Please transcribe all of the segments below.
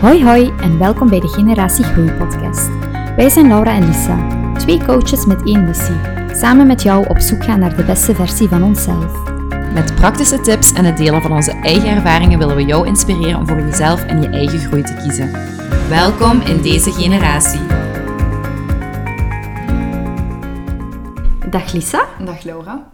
Hoi hoi en welkom bij de Generatie Groei podcast. Wij zijn Laura en Lisa, twee coaches met één missie. Samen met jou op zoek gaan naar de beste versie van onszelf. Met praktische tips en het delen van onze eigen ervaringen willen we jou inspireren om voor jezelf en je eigen groei te kiezen. Welkom in deze generatie. Dag Lisa. Dag Laura.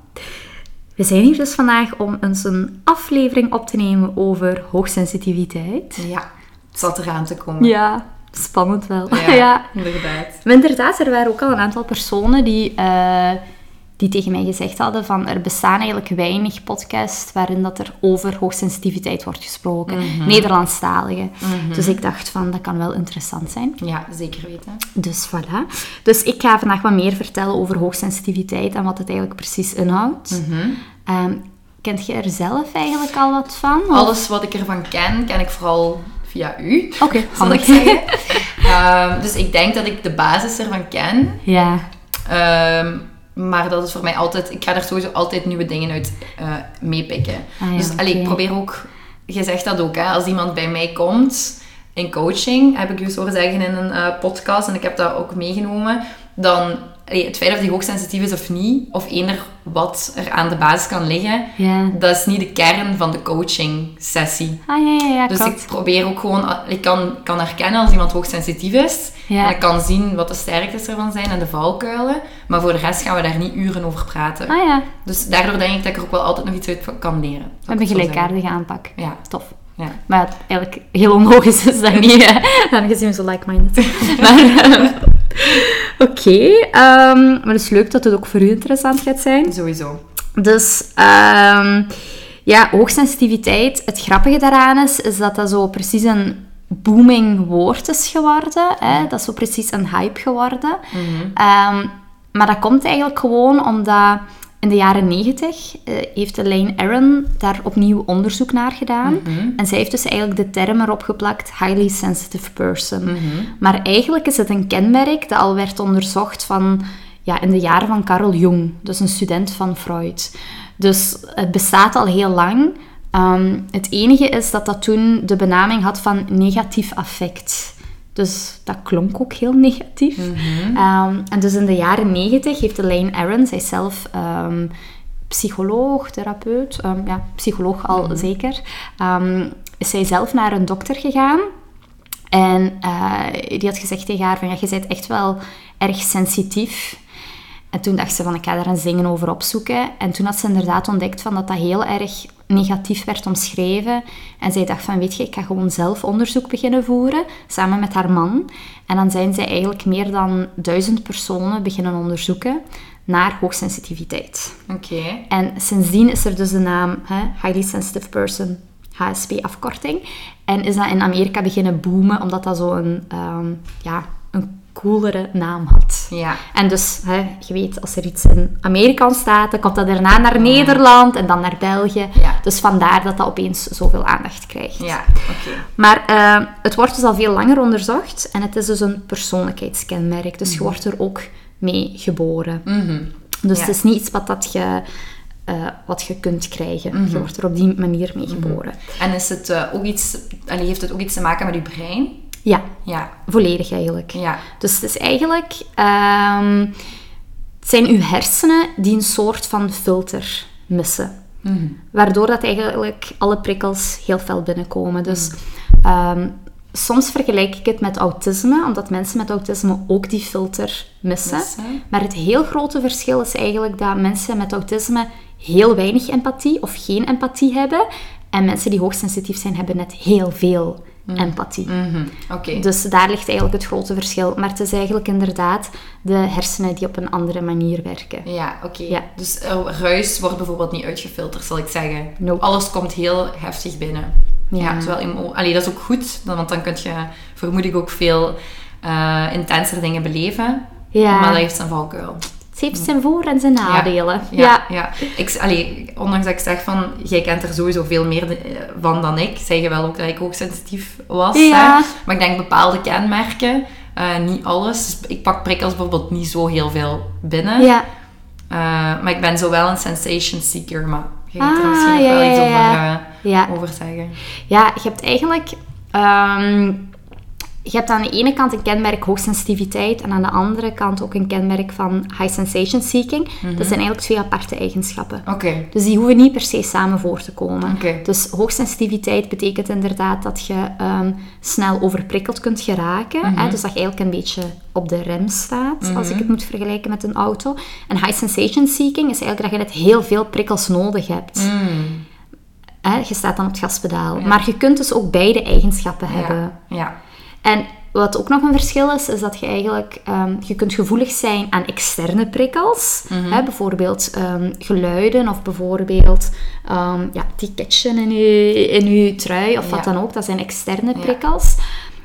We zijn hier dus vandaag om eens een aflevering op te nemen over hoogsensitiviteit. Ja, het zat eraan te komen. Ja, spannend wel. Ja, inderdaad. Maar inderdaad, er waren ook al een aantal personen die, eh, die tegen mij gezegd hadden van er bestaan eigenlijk weinig podcasts waarin dat er over hoogsensitiviteit wordt gesproken. Nederlandstalige. Dus ik dacht van, dat kan wel interessant zijn. Ja, zeker weten. Dus voilà. Dus ik ga vandaag wat meer vertellen over hoogsensitiviteit en wat het eigenlijk precies inhoudt. Ehm, kent je er zelf eigenlijk al wat van? Of- Alles wat ik ervan ken, ken ik vooral via u. Oké, zal ik zeggen. Ehm, dus ik denk dat ik de basis ervan ken. Ja, Ehm, maar dat is voor mij altijd... Ik ga er sowieso altijd nieuwe dingen uit eh meepikken. Ah ja, dus allee, ik probeer ook... Je zegt dat ook, hè. Als iemand bij mij komt in coaching, heb ik dus horen zeggen in een eh, podcast, en ik heb dat ook meegenomen, dan... het feit of die hoogsensitief is of niet, of eender wat er aan de basis kan liggen, ja. dat is niet de kern van de coaching sessie. Ah ja, ja, ja, Dus klopt. ik probeer ook gewoon, ik kan, kan herkennen als iemand hoogsensitief is. Ja. En ik kan zien wat de sterktes ervan zijn en de valkuilen. Maar voor de rest gaan we daar niet uren over praten. Ah ja, Dus daardoor denk ik dat ik er ook wel altijd nog iets uit kan leren. we hebben gelijkaardige aanpak. Ja. Tof. ja. Maar het eigenlijk heel onlogisch is dat niet, hè. aangezien we zo like-minded Maar, oké. ehm, maar het is leuk dat het ook voor u interessant gaat zijn. Sowieso. Dus ehm, ja, hoogsensitiviteit. Het grappige daaraan is, is dat dat zo precies een booming woord is geworden. Hè? Dat is zo precies een hype geworden. Ehm, maar dat komt eigenlijk gewoon omdat in de jaren negentig eh, heeft Elaine Aron daar opnieuw onderzoek naar gedaan. En zij heeft dus eigenlijk de term erop geplakt, highly sensitive person. Maar eigenlijk is het een kenmerk dat al werd onderzocht van, ja, in de jaren van Carl Jung, dus een student van Freud. Dus het bestaat al heel lang. Ehm, het enige is dat dat toen de benaming had van negatief affect. Dus dat klonk ook heel negatief. Ehm, en dus in de jaren negentig heeft Elaine Aron, zij is zelf ehm, psycholoog, therapeut, ehm, ja, psycholoog al zeker, ehm, is zij zelf naar een dokter gegaan. En eh, die had gezegd tegen haar van, ja, je bent echt wel erg sensitief. En toen dacht ze van, ik ga daar een zingen over opzoeken. En toen had ze inderdaad ontdekt van dat dat heel erg negatief werd omschreven. En zij dacht van, weet je, ik ga gewoon zelf onderzoek beginnen voeren, samen met haar man. En dan zijn zij eigenlijk meer dan duizend personen beginnen onderzoeken naar hoogsensitiviteit. Oké. En sindsdien is er dus de naam hè, Highly Sensitive Person, HSP-afkorting. En is dat in Amerika beginnen boomen, omdat dat zo'n ehm ja, coolere naam had. Ja. En dus, hè, je weet, als er iets in Amerika ontstaat, dan komt dat daarna naar Nederland en dan naar België. Ja. Dus vandaar dat dat opeens zoveel aandacht krijgt. Ja, oké. Maar eh, het wordt dus al veel langer onderzocht en het is dus een persoonlijkheidskenmerk. Dus je wordt er ook mee geboren. Mhm. Dus Ja. het is niet iets wat, dat je, eh, wat je kunt krijgen. Je wordt er op die manier mee geboren. En is het, eh, ook iets, allee, heeft het ook iets te maken met uw brein? Ja, Ja. volledig eigenlijk. Ja. Dus het is eigenlijk... het zijn uw hersenen die een soort van filter missen. Waardoor dat eigenlijk alle prikkels heel fel binnenkomen. Dus ehm, soms vergelijk ik het met autisme, omdat mensen met autisme ook die filter missen. Missen. Maar het heel grote verschil is eigenlijk dat mensen met autisme heel weinig empathie of geen empathie hebben. En mensen die hoogsensitief zijn, hebben net heel veel empathie. Mhm. Oké. Dus daar ligt eigenlijk het grote verschil. Maar het is eigenlijk inderdaad de hersenen die op een andere manier werken. Ja, oké. Ja. Dus eh, ruis wordt bijvoorbeeld niet uitgefilterd, zal ik zeggen. Nope. Alles komt heel heftig binnen. Ja. Ja, Allee, dat is ook goed, want dan kun je vermoed ik ook veel eh intenser dingen beleven. Ja. Maar dat heeft zijn valkuil. Heeft zijn voor- en zijn nadelen. Ja, ja. Ik, allee, ondanks dat ik zeg van, jij kent er sowieso veel meer van dan ik, zeg je wel ook dat ik ook sensitief was. Ja. Hè? Maar ik denk bepaalde kenmerken, eh, niet alles. Dus ik pak prikkels bijvoorbeeld niet zo heel veel binnen. ja. Eh, maar ik ben zo wel een sensation seeker, maar je er Ah, misschien nog ja, wel ja, iets over, eh, Ja. over zeggen. Ja, je hebt eigenlijk... Ehm, je hebt aan de ene kant een kenmerk hoogsensitiviteit en aan de andere kant ook een kenmerk van high sensation seeking. Dat zijn eigenlijk twee aparte eigenschappen. Oké. Dus die hoeven niet per se samen voor te komen. Dus hoogsensitiviteit betekent inderdaad dat je ehm, snel overprikkeld kunt geraken. Mhm. hè? Dus dat je eigenlijk een beetje op de rem staat, als ik het moet vergelijken met een auto. En high sensation seeking is eigenlijk dat je net heel veel prikkels nodig hebt. Hè? Je staat dan op het gaspedaal. Maar je kunt dus ook beide eigenschappen hebben. Ja. En wat ook nog een verschil is, is dat je eigenlijk ehm, je kunt gevoelig zijn aan externe prikkels. Hè, bijvoorbeeld ehm, geluiden of bijvoorbeeld um, ja, ticketje in je, in je trui of wat dan ook. Dat zijn externe prikkels.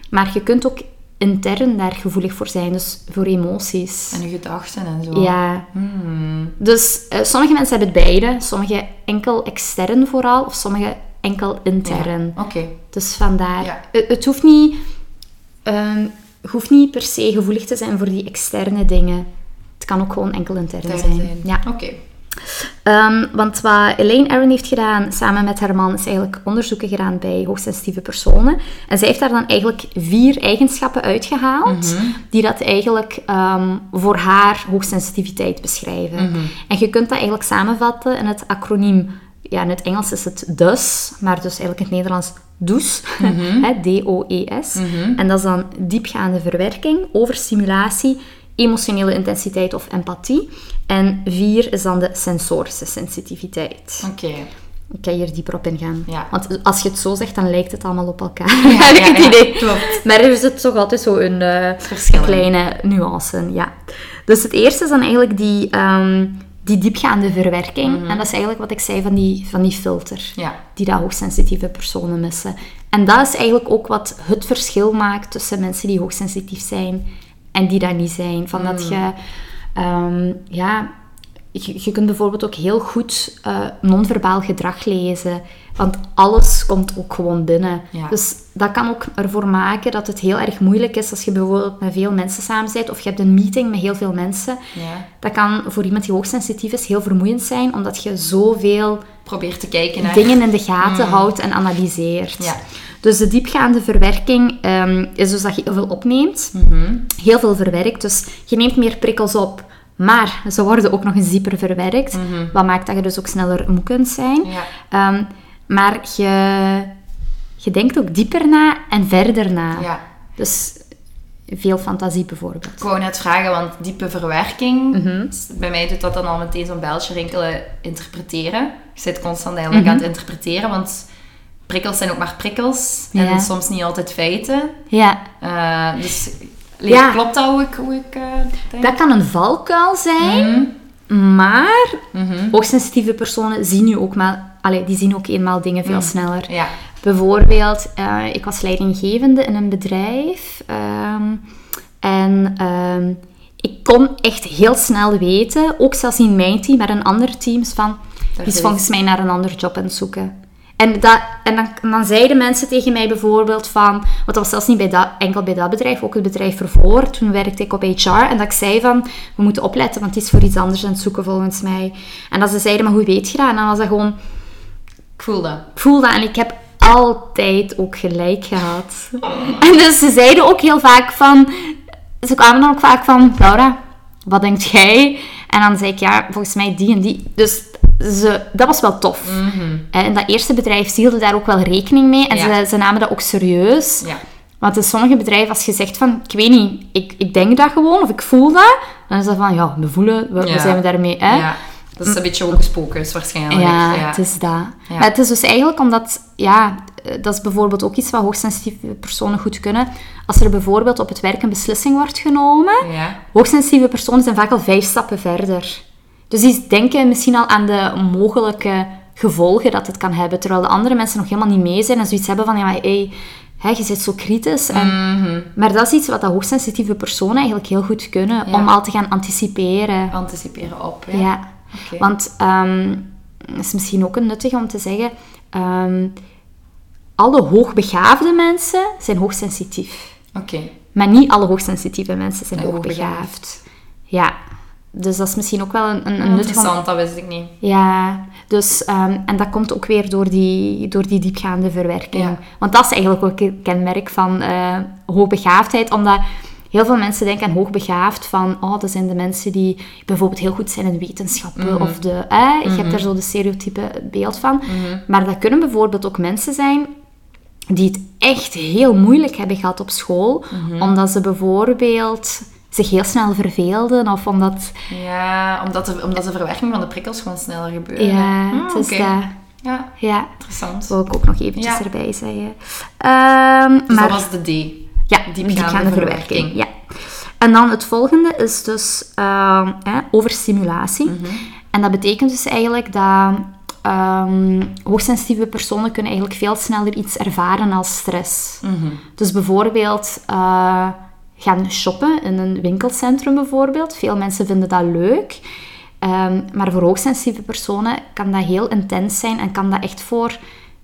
Maar je kunt ook intern daar gevoelig voor zijn, dus voor emoties. En je gedachten en zo. Ja, Mm. dus eh, sommige mensen hebben het beide. Sommige enkel extern vooral, of sommige enkel intern. Ja. Oké. Dus vandaar. Ja. Het, het hoeft niet, ehm, je hoeft niet per se gevoelig te zijn voor die externe dingen. Het kan ook gewoon enkel intern zijn. zijn. Ja. Oké. Ehm, want wat Elaine Aron heeft gedaan samen met haar man is eigenlijk onderzoeken gedaan bij hoogsensitieve personen. En zij heeft daar dan eigenlijk vier eigenschappen uitgehaald die dat eigenlijk ehm, voor haar hoogsensitiviteit beschrijven. En je kunt dat eigenlijk samenvatten in het acroniem. Ja, in het Engels is het DUS, maar dus eigenlijk in het Nederlands DOES. D-O-E-S. En dat is dan diepgaande verwerking, overstimulatie, emotionele intensiteit of empathie. En vier is dan de sensorische sensitiviteit. Oké. Ik kan hier dieper op ingaan. Ja. Want als je het zo zegt, dan lijkt het allemaal op elkaar. Ja, ja, het ja, idee. klopt. Maar er zit toch altijd zo een, eh, kleine nuance ja. Dus het eerste is dan eigenlijk die, ehm, die diepgaande verwerking. En dat is eigenlijk wat ik zei van die, van die filter. Mhm. Ja. Die dat hoogsensitieve personen missen. En dat is eigenlijk ook wat het verschil maakt tussen mensen die hoogsensitief zijn en die dat niet zijn. Van dat je, ehm, ja, je, je kunt bijvoorbeeld ook heel goed eh non-verbaal gedrag lezen. Want alles komt ook gewoon binnen. Ja. Dus dat kan ook ervoor maken dat het heel erg moeilijk is als je bijvoorbeeld met veel mensen samen bent of je hebt een meeting met heel veel mensen. Ja. Dat kan voor iemand die hoogsensitief is heel vermoeiend zijn, omdat je zoveel Probeer te kijken naar... dingen in de gaten houdt en analyseert. Ja. Dus de diepgaande verwerking ehm, is dus dat je heel veel opneemt, heel veel verwerkt. Dus je neemt meer prikkels op, maar ze worden ook nog eens dieper verwerkt. Wat maakt dat je dus ook sneller moe kunt zijn. Ja. Ehm, maar je, je denkt ook dieper na en verder na. Ja. Dus veel fantasie bijvoorbeeld. Ik wou net vragen, want diepe verwerking, Mhm. bij mij doet dat dan al meteen zo'n belletje rinkelen, interpreteren. Je zit constant eigenlijk Mhm. aan het interpreteren, want prikkels zijn ook maar prikkels en Ja. soms niet altijd feiten. Ja, Eh, dus Ja. klopt dat hoe ik, hoe ik eh, denk? dat kan een valkuil zijn, Mhm. maar hoogsensitieve personen zien nu ook maar, allee, die zien ook eenmaal dingen veel sneller. Ja. Bijvoorbeeld, eh, ik was leidinggevende in een bedrijf. ehm, en ehm, ik kon echt heel snel weten, ook zelfs in mijn team, maar in andere teams, van die is- volgens mij naar een ander job aan het zoeken. En, dat, en dan, dan zeiden mensen tegen mij bijvoorbeeld van, want dat was zelfs niet bij dat, enkel bij dat bedrijf, ook het bedrijf ervoor. Toen werkte ik op HR en dat ik zei van, we moeten opletten, want die is voor iets anders aan het zoeken volgens mij. En dat ze zeiden, maar hoe weet je dat? En dan was dat gewoon, Ik voel dat. ik voel dat en ik heb altijd ook gelijk gehad. En dus ze zeiden ook heel vaak van... Ze kwamen dan ook vaak van... Laura, wat denkt jij? En dan zei ik, ja, volgens mij die en die. Dus ze, dat was wel tof. En dat eerste bedrijf hielden daar ook wel rekening mee. En Ja. ze, ze namen dat ook serieus. Ja. Want in sommige bedrijven, als je zegt van... Ik weet niet, ik, ik denk dat gewoon, of ik voel dat. Dan is dat van, ja, we voelen, we, Ja. zijn we daarmee... Hè? ja. Dat is een beetje ook spookjes waarschijnlijk. Ja, Ja. het is dat. Maar het is dus eigenlijk omdat, ja, eh, dat is bijvoorbeeld ook iets wat hoogsensitieve personen goed kunnen. Als er bijvoorbeeld op het werk een beslissing wordt genomen, Ja. hoogsensitieve personen zijn vaak al vijf stappen verder. Dus die denken misschien al aan de mogelijke gevolgen dat het kan hebben, terwijl de andere mensen nog helemaal niet mee zijn en zoiets hebben van, ja, maar hey, hè, je zit zo kritisch. En, Mhm. Maar dat is iets wat dat hoogsensitieve personen eigenlijk heel goed kunnen, Ja. om al te gaan anticiperen. Anticiperen op. Ja. Want ehm het is misschien ook een nuttig om te zeggen, ehm, alle hoogbegaafde mensen zijn hoogsensitief. Oké. Maar niet alle hoogsensitieve mensen zijn Zijn hoogbegaafd. hoogbegaafd. Ja, dus dat is misschien ook wel een, een, een. Interessant, dat wist ik niet. Ja, Dus, ehm, en dat komt ook weer door die, door die diepgaande verwerking. Ja. Want dat is eigenlijk ook een kenmerk van eh, hoogbegaafdheid, omdat heel veel mensen denken aan hoogbegaafd van, oh, dat zijn de mensen die bijvoorbeeld heel goed zijn in wetenschappen, Mhm. of de, eh, je hebt daar zo de stereotype beeld van. Maar dat kunnen bijvoorbeeld ook mensen zijn die het echt heel moeilijk hebben gehad op school, Mhm. omdat ze bijvoorbeeld zich heel snel verveelden, of omdat... Ja, omdat de, omdat de verwerking van de prikkels gewoon sneller gebeurt. Ja, Hmm, het is dat. Ja, Ja, interessant. wil ik ook nog eventjes Ja. erbij zeggen. Dus maar dat was de D. ja, diepgaande diepgaande verwerking. verwerking. Ja. En dan het volgende is dus ehm, overstimulatie. Mhm. En dat betekent dus eigenlijk dat ehm, hoogsensitieve personen kunnen eigenlijk veel sneller iets ervaren als stress. Mhm. Dus bijvoorbeeld eh, gaan shoppen in een winkelcentrum bijvoorbeeld. Veel mensen vinden dat leuk. Ehm, maar voor hoogsensitieve personen kan dat heel intens zijn en kan dat echt voor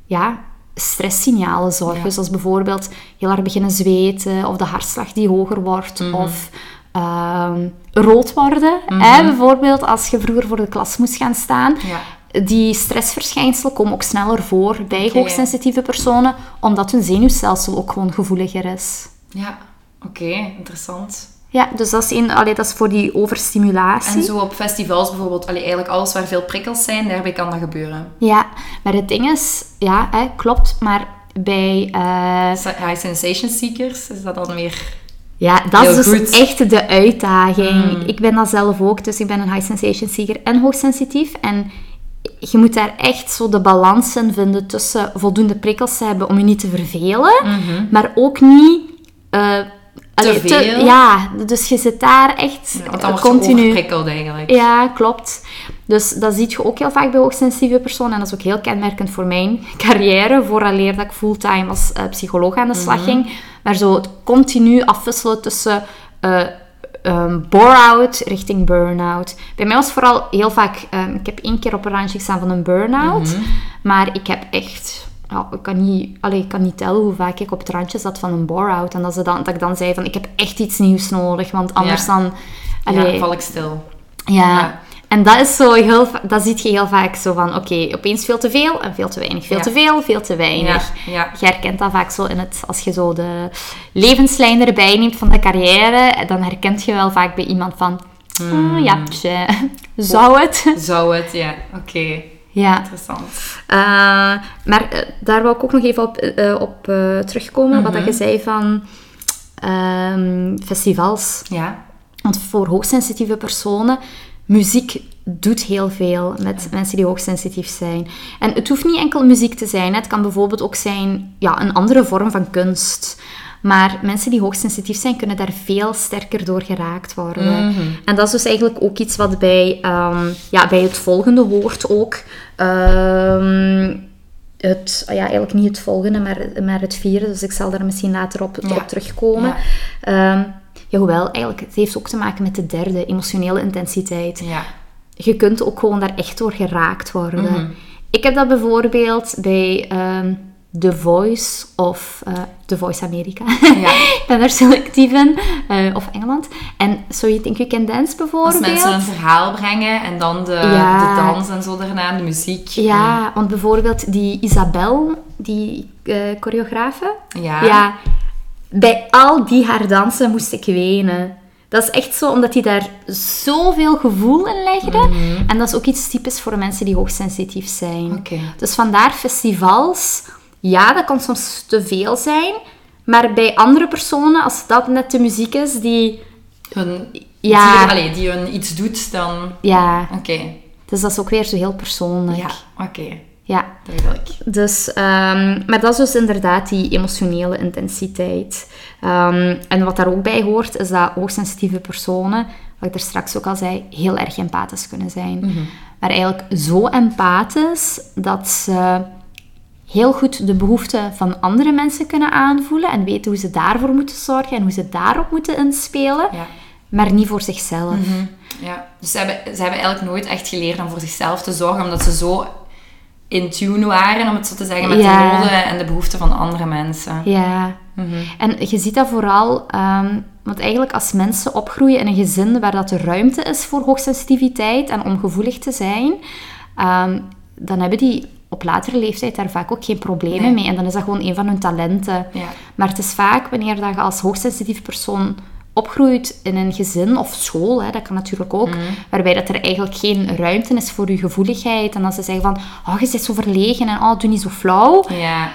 ja, stresssignalen zorgen. Ja. Zoals bijvoorbeeld heel hard beginnen zweten of de hartslag die hoger wordt Mhm. of ehm, rood worden. hè? Bijvoorbeeld als je vroeger voor de klas moest gaan staan. Ja. Die stressverschijnselen komen ook sneller voor bij hoogsensitieve personen, omdat hun zenuwstelsel ook gewoon gevoeliger is. Ja, oké, interessant. Ja, dus dat is, allee, dat is voor die overstimulatie. En zo op festivals bijvoorbeeld, allee, eigenlijk alles waar veel prikkels zijn, daarbij kan dat gebeuren. Ja, maar het ding is, ja, hè, klopt, maar bij... eh, High sensation seekers, is dat dan weer... ja, dat Heel is dus goed. echt de uitdaging. Mm. Ik ben dat zelf ook, dus ik ben een high sensation seeker en hoogsensitief. En je moet daar echt zo de balans in vinden tussen voldoende prikkels te hebben om je niet te vervelen, maar ook niet... eh, allee, veel? ja, dus je zit daar echt Want wordt je continu... eigenlijk. Ja, klopt. Dus dat zie je ook heel vaak bij hoogsensitieve personen. En dat is ook heel kenmerkend voor mijn carrière, vooraleer dat ik fulltime als eh, psycholoog aan de slag ging. Maar zo het continu afwisselen tussen eh ehm, bore-out richting burn-out. Bij mij was vooral heel vaak... ehm, ik heb één keer op een randje gestaan van een burn-out. Maar ik heb echt... ja, ik, kan niet, allee, ik kan niet tellen hoe vaak ik op het randje zat van een bore-out. En dat, ze dan, dat ik dan zei van, ik heb echt iets nieuws nodig. Want anders Ja. dan... Allee, Ja, val ik stil. ja. Ja. En dat is zo heel, dat zie je heel vaak zo van, oké, opeens veel te veel en veel te weinig. Veel te veel, veel te weinig. Ja, ja. Je herkent dat vaak zo in het, als je zo de levenslijn erbij neemt van de carrière, dan herkent je wel vaak bij iemand van, Hmm. "Ah, ja, tje, zou het? Zou het, ja. Oké, Ja. interessant. Eh, maar eh, daar wil ik ook nog even op, eh, op terugkomen, wat dat je zei van ehm, festivals. Ja. Want voor hoogsensitieve personen, muziek doet heel veel met mensen die hoogsensitief zijn. En het hoeft niet enkel muziek te zijn. hè. Het kan bijvoorbeeld ook zijn ja, een andere vorm van kunst. Maar mensen die hoogsensitief zijn, kunnen daar veel sterker door geraakt worden. En dat is dus eigenlijk ook iets wat bij, ehm, ja, bij het volgende hoort ook. Ehm, het, ja, eigenlijk niet het volgende, maar, maar het vierde. Dus ik zal daar misschien later op, Ja. op terugkomen. Ja. Ehm, ja, hoewel, eigenlijk, het heeft ook te maken met de derde, emotionele intensiteit. Ja. Je kunt ook gewoon daar echt door geraakt worden. Mhm. Ik heb dat bijvoorbeeld bij The Voice of eh The Voice Amerika. Ja. ik ben daar selectief in. eh, of Engeland. En So You Think You Can Dance bijvoorbeeld. Als mensen een verhaal brengen en dan de, Ja. de dans en zo daarna, de muziek. Ja, want bijvoorbeeld die Isabel, die eh choreografe. Ja. Ja, bij al die haar dansen moest ik wenen. Dat is echt zo, omdat hij daar zoveel gevoel in legde. En dat is ook iets typisch voor mensen die hoogsensitief zijn. Oké. Dus vandaar festivals. Ja, dat kan soms te veel zijn. Maar bij andere personen, als dat net de muziek is die... Hun, Ja. die, allee, die hun iets doet, dan... Ja, Oké. dus dat is ook weer zo heel persoonlijk. Ja, oké. ja. Duidelijk. Dus, ehm, maar dat is dus inderdaad die emotionele intensiteit. Ehm, en wat daar ook bij hoort, is dat hoogsensitieve personen, wat ik er straks ook al zei, heel erg empathisch kunnen zijn. Maar eigenlijk zo empathisch dat ze heel goed de behoeften van andere mensen kunnen aanvoelen en weten hoe ze daarvoor moeten zorgen en hoe ze daarop moeten inspelen, Ja. maar niet voor zichzelf. Ja, dus ze hebben, ze hebben eigenlijk nooit echt geleerd om voor zichzelf te zorgen, omdat ze zo in tune waren, om het zo te zeggen, met Ja. de noden en de behoeften van andere mensen. Ja. En je ziet dat vooral, ehm, want eigenlijk als mensen opgroeien in een gezin waar dat er ruimte is voor hoogsensitiviteit en om gevoelig te zijn, ehm, dan hebben die op latere leeftijd daar vaak ook geen problemen Nee. mee. En dan is dat gewoon een van hun talenten. Ja. Maar het is vaak wanneer dat je als hoogsensitief persoon opgroeit in een gezin of school, hè, dat kan natuurlijk ook, Mhm. waarbij dat er eigenlijk geen ruimte is voor je gevoeligheid. En als ze zeggen van, oh, je bent zo verlegen en oh, doe niet zo flauw. Ja.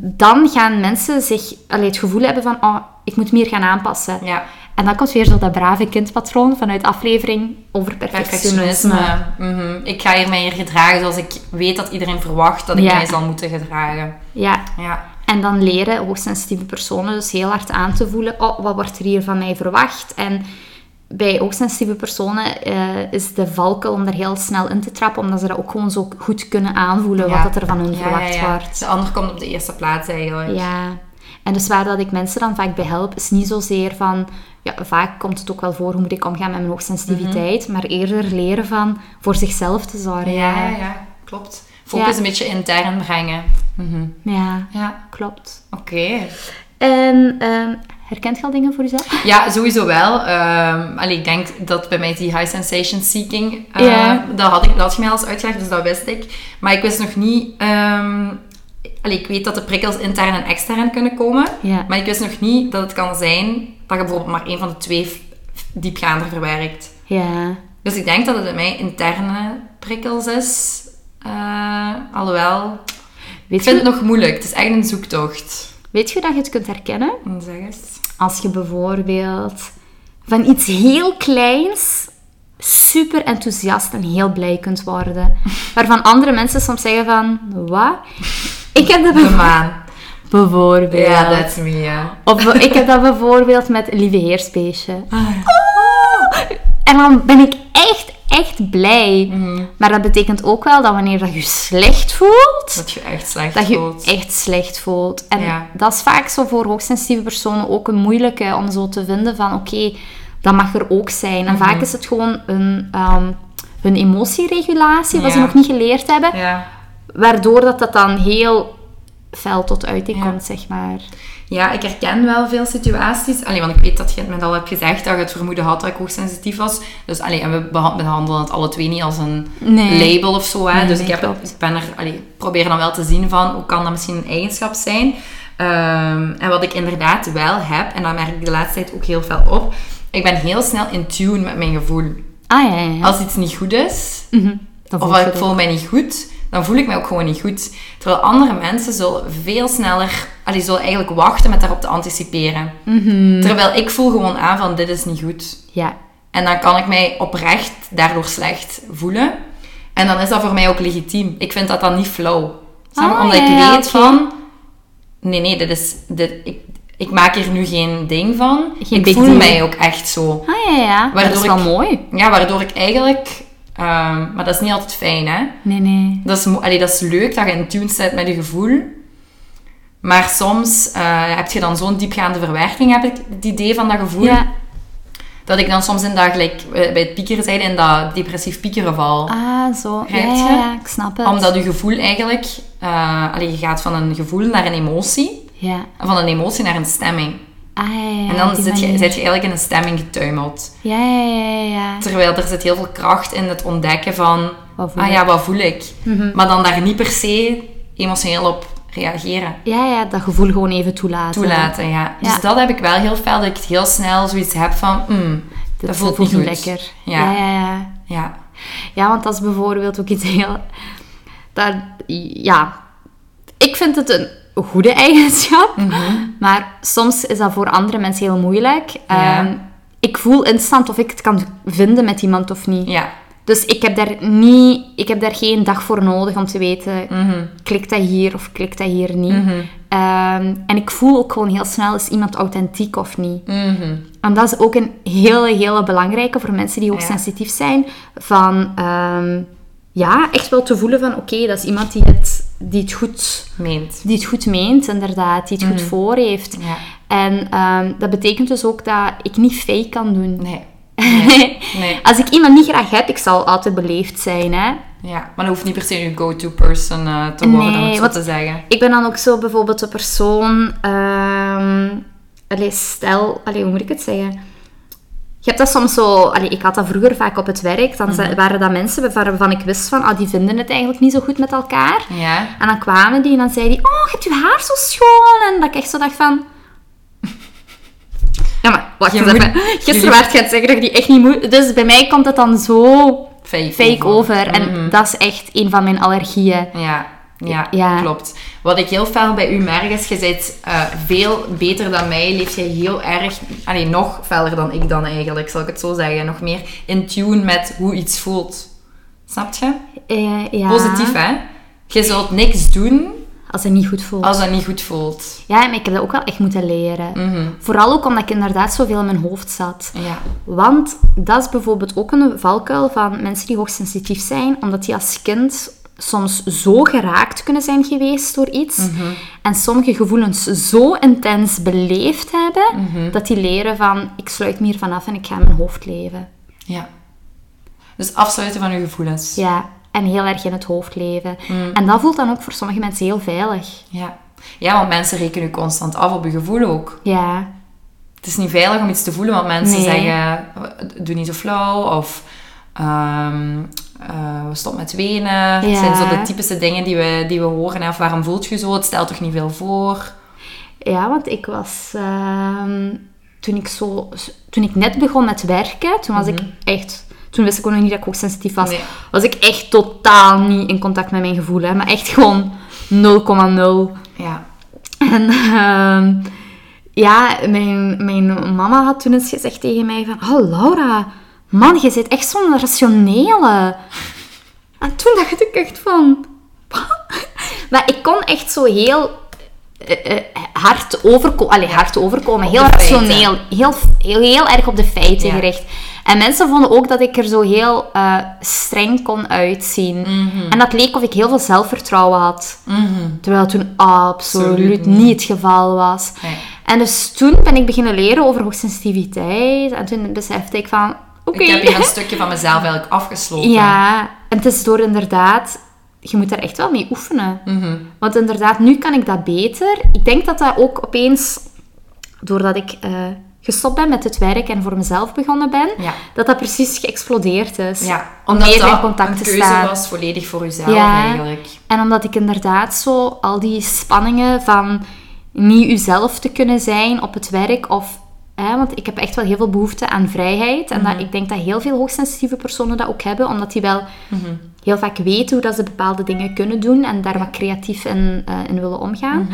Dan gaan mensen zich allee, het gevoel hebben van, oh, ik moet meer gaan aanpassen. Ja. En dan komt weer zo dat brave kindpatroon vanuit aflevering over perfectionisme. Perfectionisme. Mhm. Ik ga hier mij hier gedragen zoals ik weet dat iedereen verwacht dat ik Ja. mij zal moeten gedragen. Ja, Ja. En dan leren hoogsensitieve personen dus heel hard aan te voelen, oh, wat wordt er hier van mij verwacht? En bij hoogsensitieve personen eh, is de valkuil om daar heel snel in te trappen, omdat ze dat ook gewoon zo goed kunnen aanvoelen, Ja. wat dat er van hun Ja, verwacht wordt. De ander komt op de eerste plaats eigenlijk. Ja. En dus waar dat ik mensen dan vaak bij help, is niet zozeer van... Ja, vaak komt het ook wel voor, hoe moet ik omgaan met mijn hoogsensitiviteit, maar eerder leren van voor zichzelf te zorgen. Ja, ja, ja. Klopt. Focus Ja. een beetje intern brengen. Mhm. Ja, Ja. klopt. Oké. En ehm, herkent je al dingen voor jezelf? Ja, sowieso wel. Allee, ik denk dat bij mij die high sensation seeking, Ja. dat, had ik, dat had je mij al eens uitgelegd, dus dat wist ik. Maar ik wist nog niet... ehm allee, ik weet dat de prikkels intern en extern kunnen komen. Ja. Maar ik wist nog niet dat het kan zijn dat je bijvoorbeeld maar één van de twee diepgaander verwerkt. Ja. Dus ik denk dat het bij mij interne prikkels is. Eh, alhoewel, Weet ik vind je, het nog moeilijk. Het is echt een zoektocht. weet je dat je het kunt herkennen? Zeg eens. Als je bijvoorbeeld van iets heel kleins super enthousiast en heel blij kunt worden. Waarvan andere mensen soms zeggen van, wat? Ik heb dat De maan. bijvoorbeeld. Ja, that's me, ja. Of ik heb dat bijvoorbeeld met Lieve Heersbeestje. Ah, En dan ben ik echt, echt blij. Mhm. Maar dat betekent ook wel dat wanneer dat je slecht voelt, Dat je echt slecht dat je voelt. je echt slecht voelt. En Ja. dat is vaak zo voor hoogsensitieve personen ook een moeilijke om zo te vinden van oké, dat mag er ook zijn. En Mhm. vaak is het gewoon een, ehm, hun emotieregulatie, wat ze nog niet geleerd hebben, Ja. waardoor dat, dat dan heel fel tot uiting Ja. komt, zeg maar. ja, ik herken wel veel situaties. Allee, want ik weet dat je het me al hebt gezegd, dat je het vermoeden had dat ik hoogsensitief was. Dus allee, en we beha- behandelen het alle twee niet als een Nee. label of zo. Hè? Nee, dus nee, ik, heb, klopt. ik ben er, allee, probeer dan wel te zien van, hoe kan dat misschien een eigenschap zijn? Ehm, en wat ik inderdaad wel heb, en dat merk ik de laatste tijd ook heel veel op, ik ben heel snel in tune met mijn gevoel. Ah ja. Als iets niet goed is, Mhm. Dan of ik voel mij niet goed, dan voel ik mij ook gewoon niet goed. Terwijl andere mensen zullen veel sneller, allee, zullen eigenlijk wachten met daarop te anticiperen. Mhm. Terwijl ik voel gewoon aan van, dit is niet goed. Ja. En dan kan ik mij oprecht daardoor slecht voelen. En dan is dat voor mij ook legitiem. Ik vind dat dan niet flauw. Je? Ah, Omdat ja, ik weet van... Nee, nee, dit is... Dit, ik, ik maak hier nu geen ding van. Geen ik voel mij ook echt zo. Ah ja, ja. Waardoor dat is wel ik- mooi. Ja, waardoor ik eigenlijk... ehm, maar dat is niet altijd fijn, hè. Nee, nee. Dat is, allee, dat is leuk dat je in tune zit met je gevoel. Maar soms eh, heb je dan zo'n diepgaande verwerking, heb ik het idee van dat gevoel. Ja. Dat ik dan soms in dat, gelijk eh, bij het piekeren zeiden, in dat depressief piekeren val. Ah, zo. Ja, ja, ik snap het. Omdat je gevoel eigenlijk... allee, je gaat van een gevoel naar een emotie. Ja. En van een emotie naar een stemming. Ah, ja, en dan zit je, zit je eigenlijk in een stemming getuimeld. Ja, ja, ja. Terwijl er zit heel veel kracht in het ontdekken van... Wat voel ah ik? ja, wat voel ik? Mhm. Maar dan daar niet per se emotioneel op reageren. Ja, ja, dat gevoel gewoon even toelaten. Toelaten, ja. Dus dat heb ik wel heel fel, dat ik heel snel zoiets heb van... mm, dat voelt niet niet goed. lekker. Ja. Ja. Ja, ja, Ja. Want dat is bijvoorbeeld ook iets heel... Dat, ja, ik vind het een goede eigenschap. Mhm. Maar soms is dat voor andere mensen heel moeilijk. Ja. Ehm, ik voel instant of ik het kan vinden met iemand of niet. Ja. Dus ik heb daar niet... Ik heb daar geen dag voor nodig om te weten... Mhm. Klikt dat hier of klikt dat hier niet? Mhm. Ehm, en ik voel ook gewoon heel snel... Is iemand authentiek of niet? En dat is ook een hele, hele belangrijke voor mensen die Ja. hoogsensitief zijn. Van, ehm, ja, echt wel te voelen van, oké, dat is iemand die het, die, het goed, Meent. die het goed meent, inderdaad. Die het goed voor heeft. Ja. En ehm, dat betekent dus ook dat ik niet fake kan doen. Nee. Nee. nee. Als ik iemand niet graag heb, ik zal altijd beleefd zijn, hè. Ja. Maar dat hoeft niet per se je go-to person eh, te worden, om het zo wat- te zeggen. Ik ben dan ook zo bijvoorbeeld de persoon... allee, stel... Allee, hoe moet ik het zeggen? Hebt dat soms zo... Allee, ik had dat vroeger vaak op het werk. Dan Mhm. waren dat mensen waarvan ik wist van... Ah, die vinden het eigenlijk niet zo goed met elkaar. Ja. En dan kwamen die en dan zeiden die... Oh, je hebt je haar zo schoon. En dat ik echt zo dacht van... Ja, maar wacht Je eens moet- even. Gisteren werd je het zeggen dat die echt niet moet... Dus bij mij komt het dan zo Fake, fake over. En Mhm. dat is echt een van mijn allergieën. Ja, ja, Ja. klopt. Wat ik heel fel bij u merk is, je bent eh, veel beter dan mij. Leef jij heel erg, allee, nog feller dan ik dan eigenlijk, zal ik het zo zeggen. Nog meer in tune met hoe iets voelt. Snap je? Eh, ja. Positief, hè? Je zult niks doen Als het niet goed voelt. als dat niet goed voelt. Ja, maar ik heb dat ook wel echt moeten leren. Mhm. Vooral ook omdat ik inderdaad zoveel in mijn hoofd zat. Ja. Want dat is bijvoorbeeld ook een valkuil van mensen die hoogsensitief zijn, omdat die als kind soms zo geraakt kunnen zijn geweest door iets Mhm. en sommige gevoelens zo intens beleefd hebben, Mhm. dat die leren van ik sluit me hier vanaf en ik ga mijn hoofd leven. ja. Dus afsluiten van je gevoelens. Ja, en heel erg in het hoofd leven. Mm. En dat voelt dan ook voor sommige mensen heel veilig. Ja. Ja, want mensen rekenen je constant af op je gevoel ook. Ja, Het is niet veilig om iets te voelen, want mensen Nee. zeggen, doe niet zo flauw, of eh, stop met wenen. Ja. zijn zo de typische dingen die we, die we horen. hè. Of waarom voelt je zo? Het stelt toch niet veel voor? Ja, want ik was... ehm, toen, ik zo, toen ik net begon met werken, toen was ik echt... Toen wist ik ook nog niet dat ik hoogsensitief was. Nee. Was ik echt totaal niet in contact met mijn gevoelen. Maar echt gewoon 0,0. Ja. En ehm, ja, mijn, mijn mama had toen eens gezegd tegen mij van... Oh, Laura, man, je zit echt zo'n rationele. En toen dacht ik echt van... maar ik kon echt zo heel eh, eh, hard overkomen. Allee, hard overkomen. Heel rationeel. Heel, heel, heel erg op de feiten Ja. gericht. En mensen vonden ook dat ik er zo heel eh, streng kon uitzien. Mhm. En dat leek of ik heel veel zelfvertrouwen had. Mhm. Terwijl het toen absoluut Absoluut niet het geval was. Nee. En dus toen ben ik beginnen leren over hoogsensitiviteit. En toen besefte ik van... Ik heb hier een stukje van mezelf eigenlijk afgesloten. Ja, en het is door inderdaad... Je moet daar echt wel mee oefenen. Mhm. Want inderdaad, nu kan ik dat beter. Ik denk dat dat ook opeens... Doordat ik eh, gestopt ben met het werk en voor mezelf begonnen ben... Ja. Dat dat precies geëxplodeerd is. Ja, Om omdat in dat contact een te keuze staan. was volledig voor jezelf Ja. eigenlijk. En omdat ik inderdaad zo al die spanningen van niet uzelf te kunnen zijn op het werk of... Hè, want ik heb echt wel heel veel behoefte aan vrijheid. En dat, ik denk dat heel veel hoogsensitieve personen dat ook hebben. Omdat die wel heel vaak weten hoe dat ze bepaalde dingen kunnen doen. En daar wat creatief in, eh, in willen omgaan.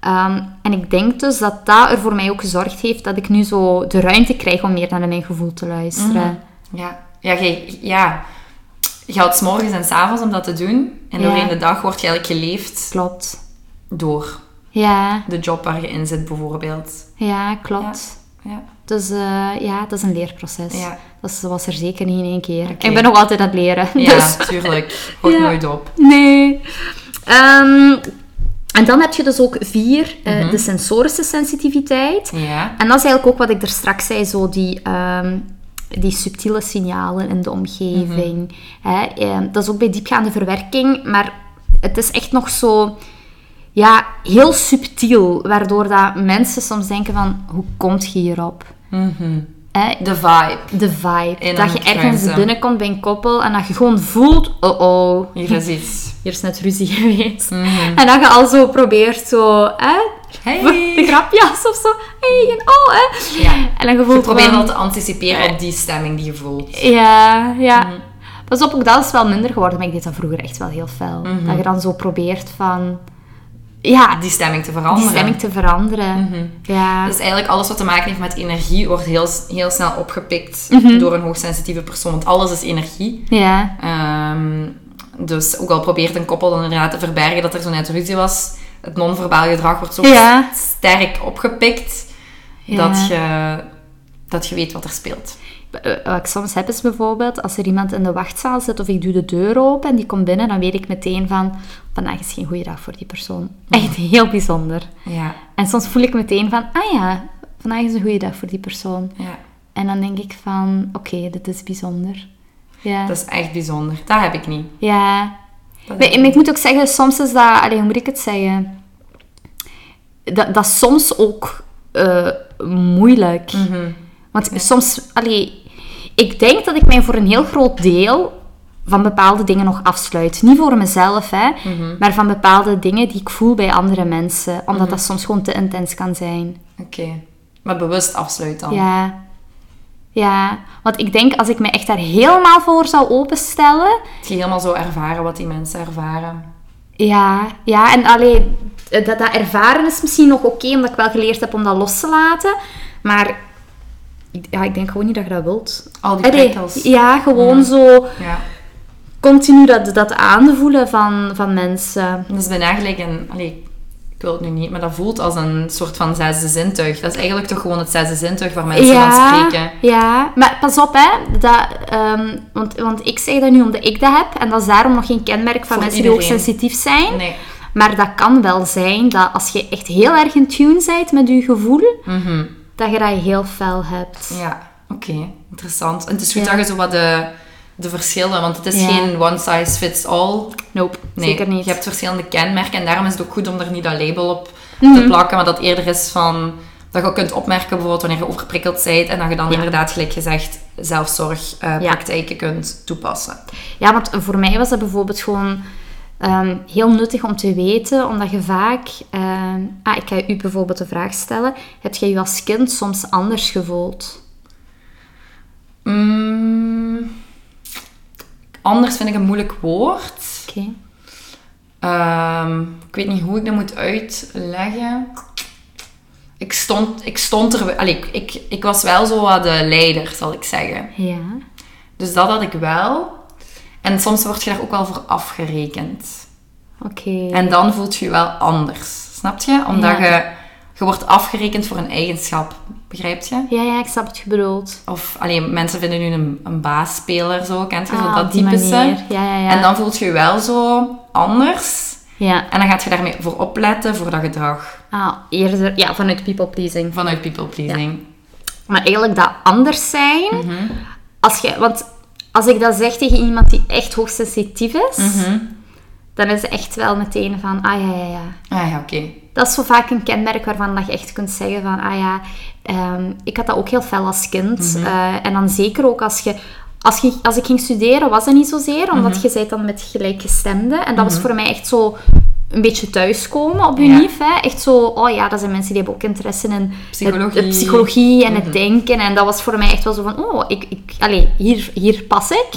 Ehm, en ik denk dus dat dat er voor mij ook gezorgd heeft dat ik nu zo de ruimte krijg om meer naar mijn gevoel te luisteren. Ja, ja, jij- ja. je houdt 's morgens en 's avonds om dat te doen. En Ja. doorheen de dag wordt je eigenlijk geleefd Klopt. door Ja, de job waar je in zit, bijvoorbeeld. ja, klopt. Ja. Dus eh, ja, dat is een leerproces. Ja. Dat was er zeker niet in één keer. Ik ben nog altijd aan het leren. Ja, Dus, tuurlijk. Houdt Ja. nooit op. nee. Ehm, en dan heb je dus ook vier, eh, Mhm. de sensorische sensitiviteit. Ja. En dat is eigenlijk ook wat ik er straks zei, zo die, ehm, die subtiele signalen in de omgeving. Hè? ehm, dat is ook bij diepgaande verwerking, maar het is echt nog zo ja, heel subtiel, waardoor dat mensen soms denken van, hoe komt je hierop? Hè? De vibe. de vibe. In dat je ergens binnenkomt bij een koppel en dat je gewoon voelt, oh oh, Hier is iets. hier is net ruzie geweest. Mhm. En dat je al zo probeert zo, hè, Hey. de grapjas of zo, hey, en oh, hè. Ja. En dan je Je probeert al te anticiperen op die stemming die je voelt. Ja, ja. Mhm. Pas op, ook dat is wel minder geworden, maar ik deed dat vroeger echt wel heel fel. Mhm. Dat je dan zo probeert van, ja, Die stemming te die veranderen. stemming te veranderen. Mhm. Ja. Dus eigenlijk alles wat te maken heeft met energie wordt heel, heel snel opgepikt Mhm. door een hoogsensitieve persoon. Want alles is energie. Ja. Ehm, dus ook al probeert een koppel dan inderdaad te verbergen dat er zo net ruzie was, het non-verbaal gedrag wordt zo Ja. sterk opgepikt dat, je, dat je weet wat er speelt. Wat ik soms heb is bijvoorbeeld, als er iemand in de wachtzaal zit of ik doe de deur open en die komt binnen, dan weet ik meteen van, vandaag is geen goede dag voor die persoon. Echt heel bijzonder. Ja, En soms voel ik meteen van, ah ja, vandaag is een goede dag voor die persoon. ja. En dan denk ik van, oké, dit is bijzonder. Ja. dat is echt bijzonder. Dat heb ik niet. Ja. Maar ik moet ook zeggen, soms is dat... Allee, hoe moet ik het zeggen? Dat, dat is soms ook eh, moeilijk. Mhm. Want soms, allee, ik denk dat ik mij voor een heel groot deel van bepaalde dingen nog afsluit. Niet voor mezelf, hè, Mhm. maar van bepaalde dingen die ik voel bij andere mensen. Omdat dat soms gewoon te intens kan zijn. Oké. Maar bewust afsluit dan. Ja. Ja, want ik denk als ik me echt daar helemaal voor zou openstellen, Dat je helemaal zo ervaren wat die mensen ervaren. Ja, ja en alleen dat, dat ervaren is misschien nog oké, omdat ik wel geleerd heb om dat los te laten. Maar ja, ik denk gewoon niet dat je dat wilt. Al die prikkels. ja, gewoon Mm. zo Ja. continu dat, dat aanvoelen van, van mensen. Dat is bijna gelijk een... Allee, ik wil het nu niet, maar dat voelt als een soort van zesde zintuig. Dat is eigenlijk toch gewoon het zesde zintuig waar mensen van spreken. ja, maar pas op hè, dat, ehm, want, want ik zeg dat nu omdat ik dat heb. En dat is daarom nog geen kenmerk van Voor mensen die iedereen. hoogsensitief zijn. Nee. Maar dat kan wel zijn dat als je echt heel erg in tune bent met je gevoel, Mhm. Dat je dat heel fel hebt. Ja, oké. Interessant. En het is goed Ja. dat je zo wat de, de verschillen... Want het is Ja. geen one size fits all. Nope, Nee, zeker niet. je hebt verschillende kenmerken. En daarom is het ook goed om er niet dat label op Mhm. te plakken. Maar dat eerder is van... Dat je ook kunt opmerken bijvoorbeeld wanneer je overprikkeld bent. En dat je dan Ja. inderdaad, gelijk gezegd, zelfzorgpraktijken kunt toepassen. Ja, want voor mij was dat bijvoorbeeld gewoon ehm, heel nuttig om te weten, omdat je vaak... ehm, ah, ik ga u bijvoorbeeld de vraag stellen. Heb je je als kind soms anders gevoeld? Mm, anders vind ik een moeilijk woord. Oké. Ehm, ik weet niet hoe ik dat moet uitleggen. Ik stond, ik stond er... Allee, ik, ik, ik was wel zo wat de leider, zal ik zeggen. Ja. Dus dat had ik wel. En soms word je daar ook wel voor afgerekend. Oké. En dan voelt je je wel anders. Snap je? Omdat Ja. je... Je wordt afgerekend voor een eigenschap. Begrijp je? Ja, ja, ik snap wat je bedoelt. Of alleen mensen vinden nu een, een baasspeler zo, kent je zo Ah, dat op die typische. manier. Ja, ja, ja. En dan voelt je je wel zo anders. Ja. En dan gaat je daarmee voor opletten voor dat gedrag. Ah, eerder... Ja, vanuit people pleasing. Vanuit people pleasing. Maar eigenlijk dat anders zijn... Mhm. Als je... Want als ik dat zeg tegen iemand die echt hoogsensitief is... Mhm. Dan is het echt wel meteen van... Ah, ja, ja, ja. Ah ja, oké. Dat is zo vaak een kenmerk waarvan dat je echt kunt zeggen van, ah ja, ehm, ik had dat ook heel fel als kind. Eh, en dan zeker ook als je, als je, als ik ging studeren, was dat niet zozeer, omdat je zei dan met gelijkgestemden. En dat was voor mij echt zo een beetje thuiskomen op je Ja. lief. Hè? Echt zo, oh ja, dat zijn mensen die hebben ook interesse in het- Psychologie. de psychologie en het denken. En dat was voor mij echt wel zo van, oh, ik, ik, allez, hier, hier pas ik.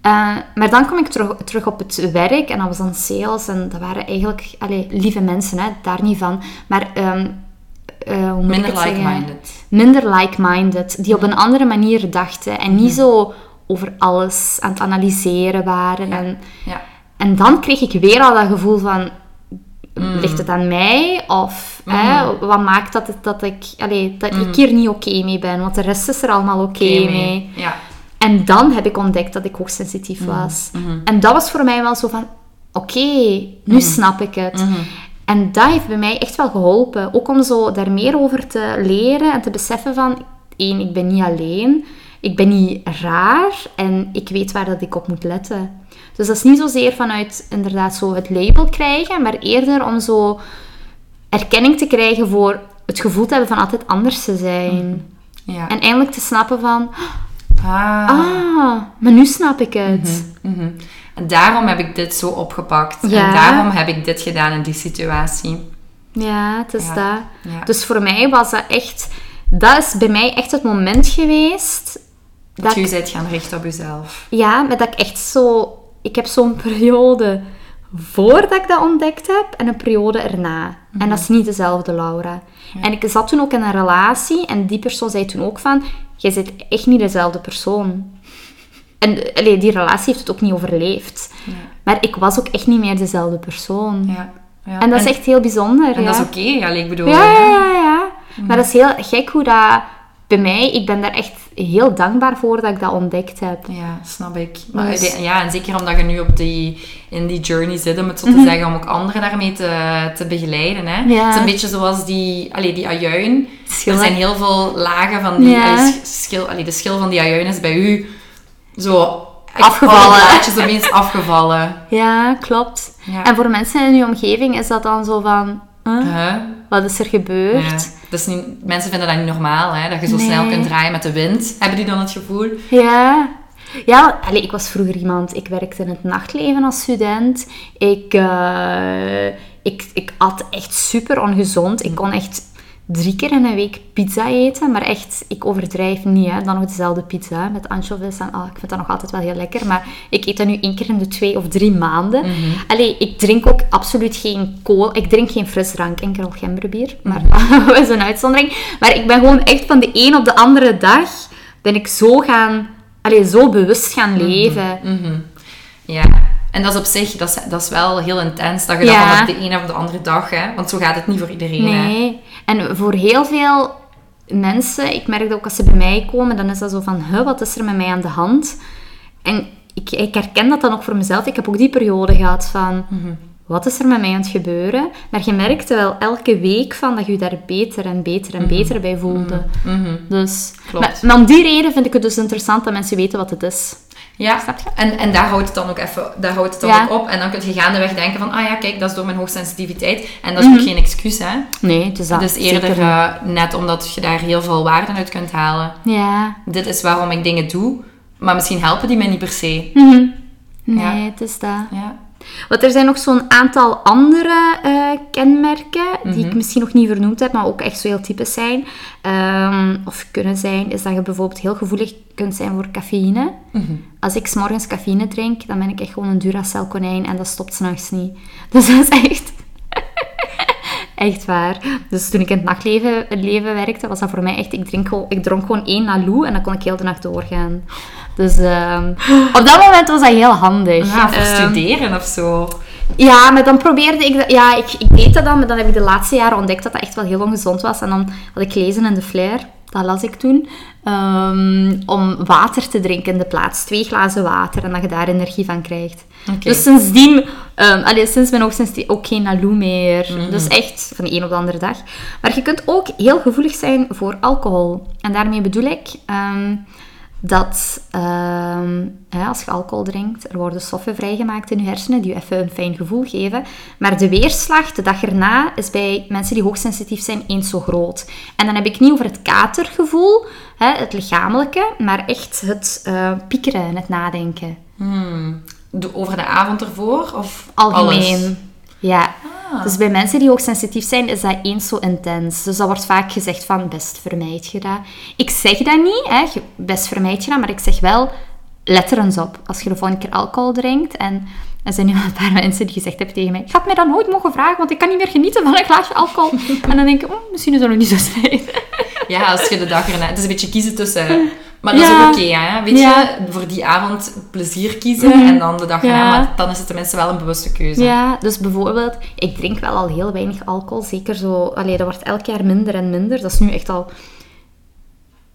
Eh, maar dan kom ik terug, terug op het werk en dat was dan sales en dat waren eigenlijk allee, lieve mensen, hè, daar niet van. Maar hoe moet ik Minder like-minded. Minder like-minded, die op een andere manier dachten en niet zo over alles aan het analyseren waren. En, Ja. En dan kreeg ik weer al dat gevoel van, ligt het aan mij? Of hè, wat maakt dat, het, dat, ik, allee, dat ik hier niet oké mee ben? Want de rest is er allemaal oké mee. Ja. En dan heb ik ontdekt dat ik hoogsensitief was. En dat was voor mij wel zo van... Oké, nu snap ik het. En dat heeft bij mij echt wel geholpen. Ook om zo daar meer over te leren en te beseffen van... één, ik ben niet alleen. Ik ben niet raar. En ik weet waar dat ik op moet letten. Dus dat is niet zozeer vanuit inderdaad zo het label krijgen. Maar eerder om zo erkenning te krijgen voor het gevoel te hebben van altijd anders te zijn. ja. En eindelijk te snappen van... ah. Ah, maar nu snap ik het. Mhm. En daarom heb ik dit zo opgepakt. Ja. En daarom heb ik dit gedaan in die situatie. Ja, het is Ja, dat. ja. Dus voor mij was dat echt... Dat is bij mij echt het moment geweest... Dat Dat je je ik, bent gaan richten op jezelf. ja, maar dat ik echt zo... Ik heb zo'n periode voordat ik dat ontdekt heb en een periode erna. En dat is niet dezelfde Laura. En ik zat toen ook in een relatie en die persoon zei toen ook van... Jij bent echt niet dezelfde persoon. En allee, die relatie heeft het ook niet overleefd. Maar ik was ook echt niet meer dezelfde persoon. Ja. ja. En dat is echt heel bijzonder. En dat is oké, ja, ik bedoel... Ja, ja, ja, ja. Maar dat is heel gek hoe dat bij mij, ik ben daar echt heel dankbaar voor dat ik dat ontdekt heb. Ja, snap ik. Maar Dus- ja, en zeker omdat je nu op die, in die journey zit, om het zo te zeggen, om ook anderen daarmee te, te begeleiden. Hè? Mhm. Ja. Het is een beetje zoals die, allee, die ajuin. Er zijn heel veel lagen van die... Ja. allee, schil, allee, de schil van die ajuin is bij u zo... Afgevallen. Alle plaatjes opeens afgevallen. Ja, klopt. Ja. En voor mensen in je omgeving is dat dan zo van... Huh? Huh? Wat is er gebeurd? Ja. Dus niet, mensen vinden dat niet normaal, hè? dat je zo Nee. snel kunt draaien met de wind. Hebben die dan het gevoel? Ja. Ja, allee, ik was vroeger iemand... Ik werkte in het nachtleven als student. Ik, eh, ik, ik at echt super ongezond. Ik kon echt drie keer in een week pizza eten. Maar echt, ik overdrijf niet. Hè. Dan nog dezelfde pizza met anchovies. En, ah, ik vind dat nog altijd wel heel lekker. Maar ik eet dat nu één keer in de twee of drie maanden. Allee, ik drink ook absoluut geen kool. Ik drink geen frisdrank, enkel gemberbier. Maar dat is een uitzondering. Maar ik ben gewoon echt van de een op de andere dag... Ben ik zo gaan... Allee, zo bewust gaan leven. Mhm. Ja. En dat is op zich, dat is, dat is wel heel intens. Dat je Ja. dat van op de ene of de andere dag, hè? Want zo gaat het niet voor iedereen, hè? En voor heel veel mensen, ik merk dat ook als ze bij mij komen, dan is dat zo van, huh, wat is er met mij aan de hand? En ik, ik herken dat dan ook voor mezelf. Ik heb ook die periode gehad van, Mhm. wat is er met mij aan het gebeuren? Maar je merkte wel elke week van dat je je daar beter en beter en beter bij voelde. Mhm. Dus, Klopt. maar, maar om die reden vind ik het dus interessant dat mensen weten wat het is. Ja, Snap je? en, en daar houdt het dan ook even daar houdt het dan Ja. ook op. En dan kun je gaandeweg denken van, ah ja, kijk, dat is door mijn hoogsensitiviteit. En dat Mhm. is ook geen excuus, hè. Nee, het is dat. Is eerder eh, net omdat je daar heel veel waarde uit kunt halen. Ja. Dit is waarom ik dingen doe, maar misschien helpen die mij niet per se. Mhm. Nee, Ja. het is dat. Ja. Want er zijn nog zo'n aantal andere eh, kenmerken die Mhm. ik misschien nog niet vernoemd heb, maar ook echt zo heel typisch zijn. Ehm, of kunnen zijn, is dat je bijvoorbeeld heel gevoelig kunt zijn voor cafeïne. Mhm. Als ik 's morgens cafeïne drink, dan ben ik echt gewoon een Duracell konijn en dat stopt s'nachts niet. Dus dat is echt... Echt waar. Dus toen ik in het nachtleven leven werkte, was dat voor mij echt... Ik, drink ik dronk gewoon één Naloo en dan kon ik heel de nacht doorgaan. Dus ehm, op dat moment was dat heel handig. Ja, voor Ehm, studeren of zo. ja, maar dan probeerde ik dat... Ja, ik, ik deed dat dan, maar dan heb ik de laatste jaren ontdekt dat dat echt wel heel ongezond was. En dan had ik gelezen in de Flair, dat las ik toen, ehm, om water te drinken in de plaats. Twee glazen water en dat je daar energie van krijgt. Dus sindsdien, um, allee, sinds mijn hoogsensitie ook geen Naloo meer. Dus echt van de een op de andere dag. Maar je kunt ook heel gevoelig zijn voor alcohol. En daarmee bedoel ik... ehm, dat ehm, hè, als je alcohol drinkt, er worden stoffen vrijgemaakt in je hersenen die je even een fijn gevoel geven. Maar de weerslag de dag erna is bij mensen die hoogsensitief zijn eens zo groot. En dan heb ik niet over het katergevoel, hè, het lichamelijke, maar echt het eh, piekeren en het nadenken. Hmm. Over de avond ervoor? Of Algemeen. alles? Ja. Ah. Dus bij mensen die hoogsensitief zijn, is dat eens zo intens. Dus dat wordt vaak gezegd van, best vermijd je dat. Ik zeg dat niet, hè, best vermijd je dat, maar ik zeg wel, let er eens op. Als je de volgende keer alcohol drinkt en er zijn nu een paar mensen die gezegd hebben tegen mij, je had mij dat nooit mogen vragen, want ik kan niet meer genieten van een glaasje alcohol. en dan denk ik, oh, misschien is dat nog niet zo slecht. Ja, als je de dag erna... Het is een beetje kiezen tussen... Maar dat is ook oké, hè. Weet Ja. je, voor die avond plezier kiezen Mhm. en dan de dag erna. Ja. Maar dan is het tenminste wel een bewuste keuze. Ja, dus bijvoorbeeld, ik drink wel al heel weinig alcohol. Zeker zo, allee, dat wordt elk jaar minder en minder. Dat is nu echt al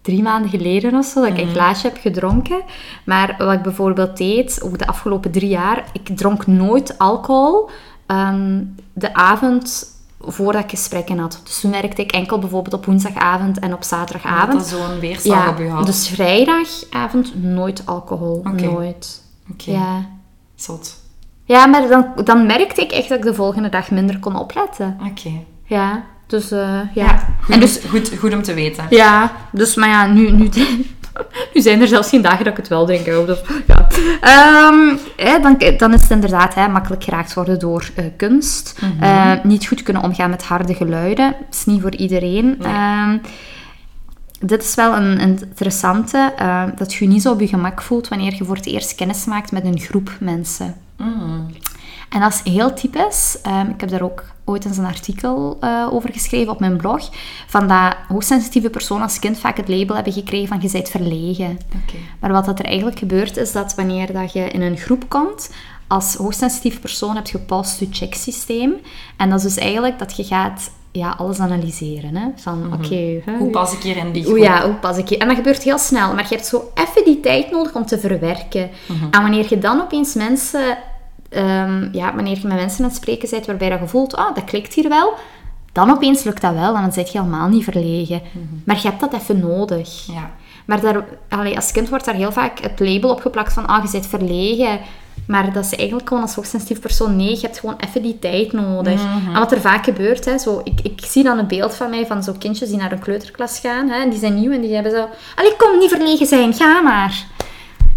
drie maanden geleden of zo dat ik een glaasje heb gedronken. Maar wat ik bijvoorbeeld deed, ook de afgelopen drie jaar, ik dronk nooit alcohol ehm, de avond voordat ik gesprekken had. Dus toen werkte ik enkel bijvoorbeeld op woensdagavond en op zaterdagavond. Dat zo'n weerslag op je had. dus vrijdagavond nooit alcohol. Nooit. Oké, Ja. zot. Ja, maar dan, dan merkte ik echt dat ik de volgende dag minder kon opletten. Oké. Ja, dus eh, ja. Ja, goed, En dus, goed, goed om te weten. ja, dus, maar ja, nu, nu, nu zijn er zelfs geen dagen dat ik het wel drink. hè, Dus, ja. Hè, dan, dan is het inderdaad hè, makkelijk geraakt worden door eh, kunst. Eh, niet goed kunnen omgaan met harde geluiden. Dat is niet voor iedereen. Ehm, dit is wel een, interessante, eh, dat je je niet zo op je gemak voelt wanneer je voor het eerst kennis maakt met een groep mensen. Mm. En dat is heel typisch. Ehm, ik heb daar ook ooit eens een artikel eh, over geschreven op mijn blog. Van dat hoogsensitieve personen als kind vaak het label hebben gekregen van je bent verlegen. Oké. Maar wat dat er eigenlijk gebeurt is dat wanneer dat je in een groep komt, als hoogsensitieve persoon heb je een pulse-to-check systeem. En dat is dus eigenlijk dat je gaat ja, alles analyseren. Hè? Van oké, hè, Hoe pas ik hier in die groep? ja, hoe pas ik hier? En dat gebeurt heel snel, maar je hebt zo even die tijd nodig om te verwerken. En wanneer je dan opeens mensen, ehm, ja, wanneer je met mensen aan het spreken bent waarbij dat je voelt, ah, dat klikt hier wel, Dan opeens lukt dat wel en dan zit je helemaal niet verlegen. Maar je hebt dat even nodig. Ja. Maar daar, allee, als kind wordt daar heel vaak het label opgeplakt van, ah, je bent verlegen. Maar dat is eigenlijk gewoon als hoogsensitief persoon, nee, je hebt gewoon even die tijd nodig. En wat er vaak gebeurt, hè, zo, ik, ik zie dan een beeld van mij van zo kindjes die naar een kleuterklas gaan. Hè, en die zijn nieuw en die hebben zo, allee, kom, niet verlegen zijn, ga maar.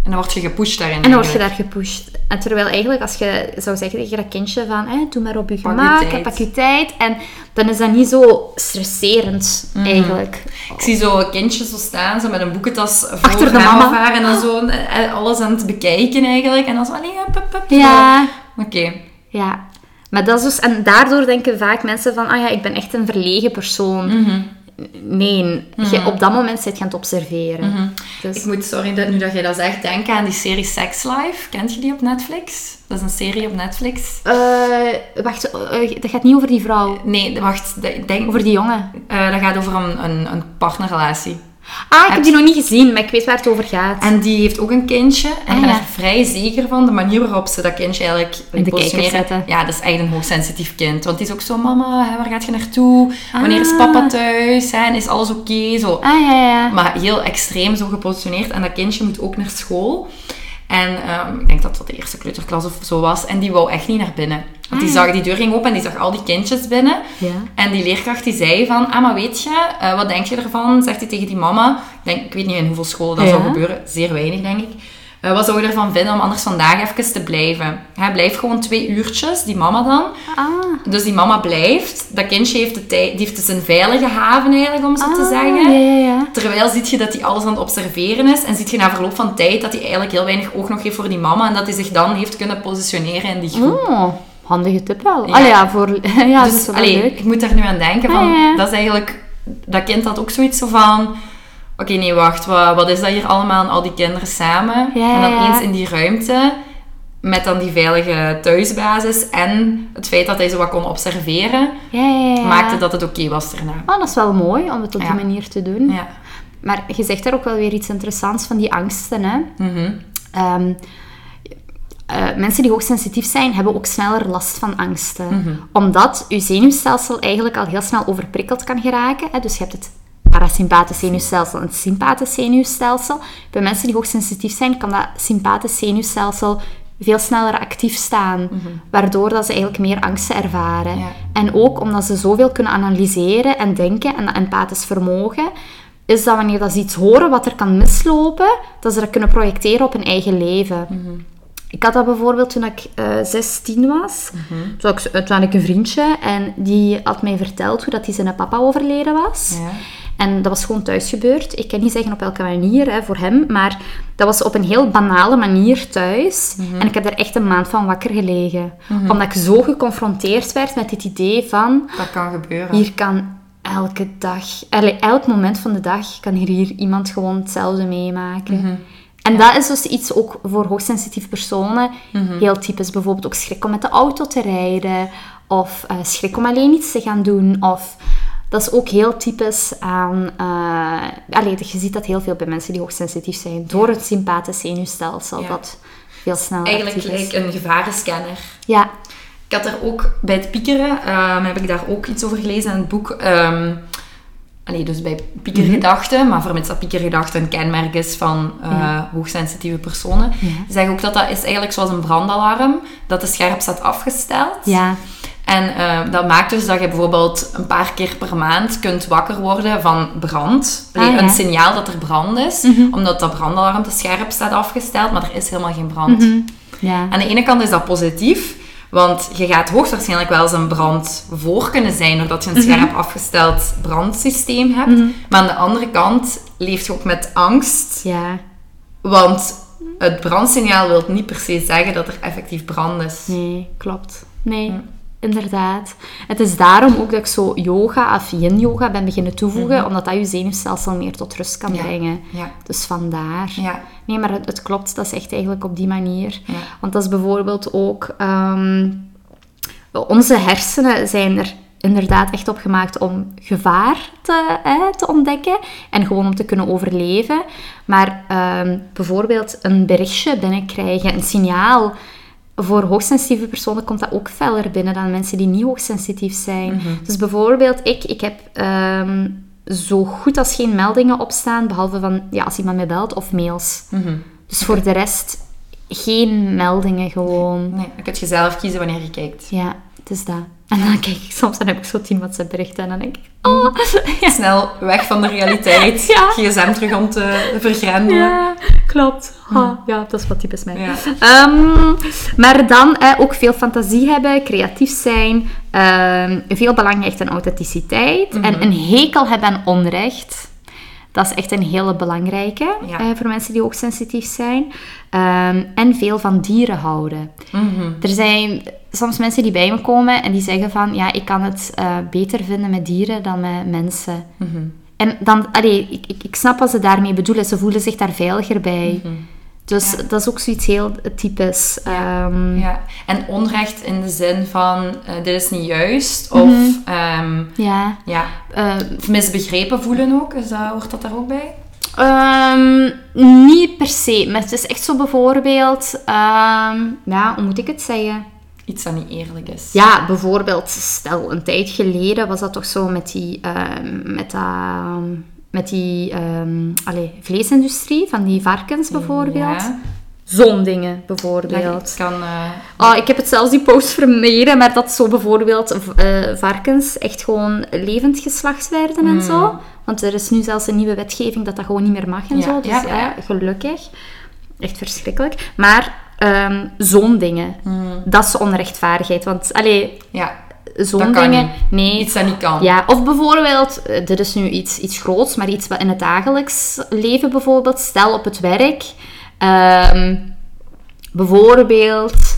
En dan word je gepusht daarin. En dan word je daar gepusht. En terwijl eigenlijk, als je zou zeggen tegen dat kindje van, doe maar op je Pak gemak, tijd. pak je tijd. En dan is dat niet zo stresserend, Mhm. eigenlijk. Ik zie zo kindjes zo staan, zo met een boekentas voor Achter de mama. en dan zo eh, alles aan het bekijken eigenlijk. En dan zo, allee, zo. Ja. Oké. Ja, maar dat is dus... En daardoor denken vaak mensen van, ah ja, ik ben echt een verlegen persoon. Mhm. Nee, je, op dat moment zit je aan het observeren. Dus, Ik moet, sorry, dat, nu dat jij dat zegt, denken aan die serie Sex Life. Kent je die op Netflix? Dat is een serie op Netflix. eh, wacht, eh, dat gaat niet over die vrouw. Nee, wacht. dat- denk, Over die jongen. eh, dat gaat over een, een, een partnerrelatie. Ah, ik Heb heb die nog niet gezien, maar ik weet waar het over gaat. En die heeft ook een kindje. En Ah, ik ben ja. er vrij zeker van de manier waarop ze dat kindje eigenlijk In de kijker positioneren. zetten. Ja, dat is echt een hoogsensitief kind. Want die is ook zo, mama, hè, waar gaat je naartoe? Wanneer is Ah. papa thuis? Hè? En is alles oké? Zo. Ah, ja, ja. Maar heel extreem zo gepositioneerd. En dat kindje moet ook naar school. En ehm, ik denk dat dat de eerste kleuterklas of zo was. En die wou echt niet naar binnen. Want die Ah, zag die deur ging open en die zag al die kindjes binnen. Ja. En die leerkracht die zei van, ah, maar weet je, eh, wat denk je ervan? Zegt hij tegen die mama. Ik, denk, ik weet niet in hoeveel scholen dat Ja. zou gebeuren. Zeer weinig, denk ik. Eh, wat zou je ervan vinden om anders vandaag even te blijven? Hij blijft gewoon twee uurtjes, die mama dan. Ah, Dus die mama blijft. Dat kindje heeft, de tijd, die heeft dus een veilige haven eigenlijk, om zo te ah, zeggen. Ja, ja, ja. Terwijl ziet je dat hij alles aan het observeren is. En ziet je na verloop van tijd dat hij eigenlijk heel weinig oog nog heeft voor die mama. En dat hij zich dan heeft kunnen positioneren in die groep. Oh, handige tip wel. Ja. Allee, ja, voor... ja, dat is dus wel allee, leuk. ik moet daar nu aan denken. Van, Ah, ja. Dat is eigenlijk... Dat kind had ook zoiets zo van... Oké, nee, wacht. Wat, wat is dat hier allemaal? Al die kinderen samen. Ja, en dan ja. eens in die ruimte... Met dan die veilige thuisbasis. En het feit dat hij zo wat kon observeren... Ja. Maakte dat het oké was daarna. Oh, dat is wel mooi om het op die manier te doen. Ja. Maar je zegt daar ook wel weer iets interessants van die angsten, hè. Ehm, eh, mensen die hoogsensitief zijn, hebben ook sneller last van angsten. Mhm. Omdat je zenuwstelsel eigenlijk al heel snel overprikkeld kan geraken. Hè? Dus je hebt het parasympathisch zenuwstelsel en het sympathisch zenuwstelsel. Bij mensen die hoogsensitief zijn, kan dat sympathisch zenuwstelsel veel sneller actief staan. Waardoor dat ze eigenlijk meer angsten ervaren. Ja. En ook omdat ze zoveel kunnen analyseren en denken en dat empathisch vermogen, is dat wanneer dat ze iets horen wat er kan mislopen, dat ze dat kunnen projecteren op hun eigen leven. Ik had dat bijvoorbeeld toen ik eh 16 was. Toen, had ik, eh, toen had ik een vriendje en die had mij verteld hoe dat hij zijn papa overleden was. Ja. En dat was gewoon thuis gebeurd. Ik kan niet zeggen op welke manier hè, voor hem, maar dat was op een heel banale manier thuis. En ik heb er echt een maand van wakker gelegen. Omdat ik zo geconfronteerd werd met dit idee van... Dat kan gebeuren. Hier kan elke dag, allee, elk moment van de dag, kan hier, hier iemand gewoon hetzelfde meemaken. En dat is dus iets ook voor hoogsensitieve personen heel typisch. Bijvoorbeeld ook schrik om met de auto te rijden. Of eh, schrik om alleen iets te gaan doen. Of dat is ook heel typisch aan... allee, je ziet dat heel veel bij mensen die hoogsensitief zijn. Door het sympathisch zenuwstelsel. Ja. Dat veel sneller Eigenlijk een gevarenscanner. Ja. Ik had daar ook bij het piekeren, ehm, heb ik daar ook iets over gelezen in het boek. allee, dus bij piekergedachten, maar vermits dat piekergedachten een kenmerk is van eh, hoogsensitieve personen, zeg ook dat dat is eigenlijk zoals een brandalarm, dat de scherp staat afgesteld. Ja. En eh, dat maakt dus dat je bijvoorbeeld een paar keer per maand kunt wakker worden van brand. Ah, ja. Een signaal dat er brand is, omdat dat brandalarm te scherp staat afgesteld, maar er is helemaal geen brand. Ja. Aan de ene kant is dat positief, want je gaat hoogstwaarschijnlijk wel eens een brand voor kunnen zijn, doordat je een scherp afgesteld brandsysteem hebt. Maar aan de andere kant leef je ook met angst, Ja. want het brandsignaal wil niet per se zeggen dat er effectief brand is. Nee, klopt. Nee, inderdaad. Het is daarom ook dat ik zo yoga of yin-yoga ben beginnen toevoegen, omdat dat je zenuwstelsel meer tot rust kan Ja. brengen. Ja. Dus vandaar. Ja. Nee, maar het, het klopt, dat is echt eigenlijk op die manier. Ja. Want dat is bijvoorbeeld ook... ehm, onze hersenen zijn er inderdaad echt op gemaakt om gevaar te, hè, te ontdekken en gewoon om te kunnen overleven. Maar ehm, bijvoorbeeld een berichtje binnenkrijgen, een signaal, voor hoogsensitieve personen komt dat ook feller binnen dan mensen die niet hoogsensitief zijn. Mhm. Dus bijvoorbeeld, ik, ik heb ehm, zo goed als geen meldingen opstaan, behalve van ja, als iemand mij belt of mails. Mhm. Dus voor de rest geen meldingen gewoon. Nee, dan kun je zelf kiezen wanneer je kijkt. Ja, het is dat. En dan kijk ik soms, dan heb ik zo tien WhatsApp berichten en dan denk ik, oh, Snel weg van de realiteit. Ja. GSM terug om te vergrendelen. ja, klopt. Ha, ja, dat is wat typisch mij. Ja. Ehm, maar dan eh, ook veel fantasie hebben, creatief zijn, ehm, veel belang hechten aan authenticiteit Mhm. en een hekel hebben aan onrecht. Dat is echt een hele belangrijke Ja. eh, voor mensen die hoogsensitief zijn. Ehm, en veel van dieren houden. Mhm. Er zijn soms mensen die bij me komen en die zeggen van... Ja, ik kan het eh, beter vinden met dieren dan met mensen. Mhm. En dan, allee, ik, ik, ik snap wat ze daarmee bedoelen. Ze voelen zich daar veiliger bij. Dus Ja. dat is ook zoiets heel typisch. Ehm, Ja, en onrecht in de zin van eh, dit is niet juist, of Mhm. ehm, ja. ja, Eh, misbegrepen voelen ook, is dat, hoort dat daar ook bij? ehm, niet per se, maar het is echt zo bijvoorbeeld... ja, hoe moet ik het zeggen? Iets dat niet eerlijk is. Ja, bijvoorbeeld, stel een tijd geleden was dat toch zo met die, met dat, met die ehm, allee, vleesindustrie, van die varkens bijvoorbeeld. Ja. Zo'n dingen bijvoorbeeld. kan... eh, Oh, ik heb het zelfs die post vermeden, maar dat zo bijvoorbeeld eh, varkens echt gewoon levend geslacht werden en zo. Want er is nu zelfs een nieuwe wetgeving dat dat gewoon niet meer mag en Ja, zo. Dus ja, ja, ja. gelukkig. Echt verschrikkelijk. Maar ehm, zo'n dingen, dat is onrechtvaardigheid. Want, allee, ja, zo'n dingen... Nee. iets dat niet kan. Ja, of bijvoorbeeld, eh, dit is nu iets, iets groots, maar iets wat in het dagelijks leven bijvoorbeeld, stel op het werk, ehm, bijvoorbeeld,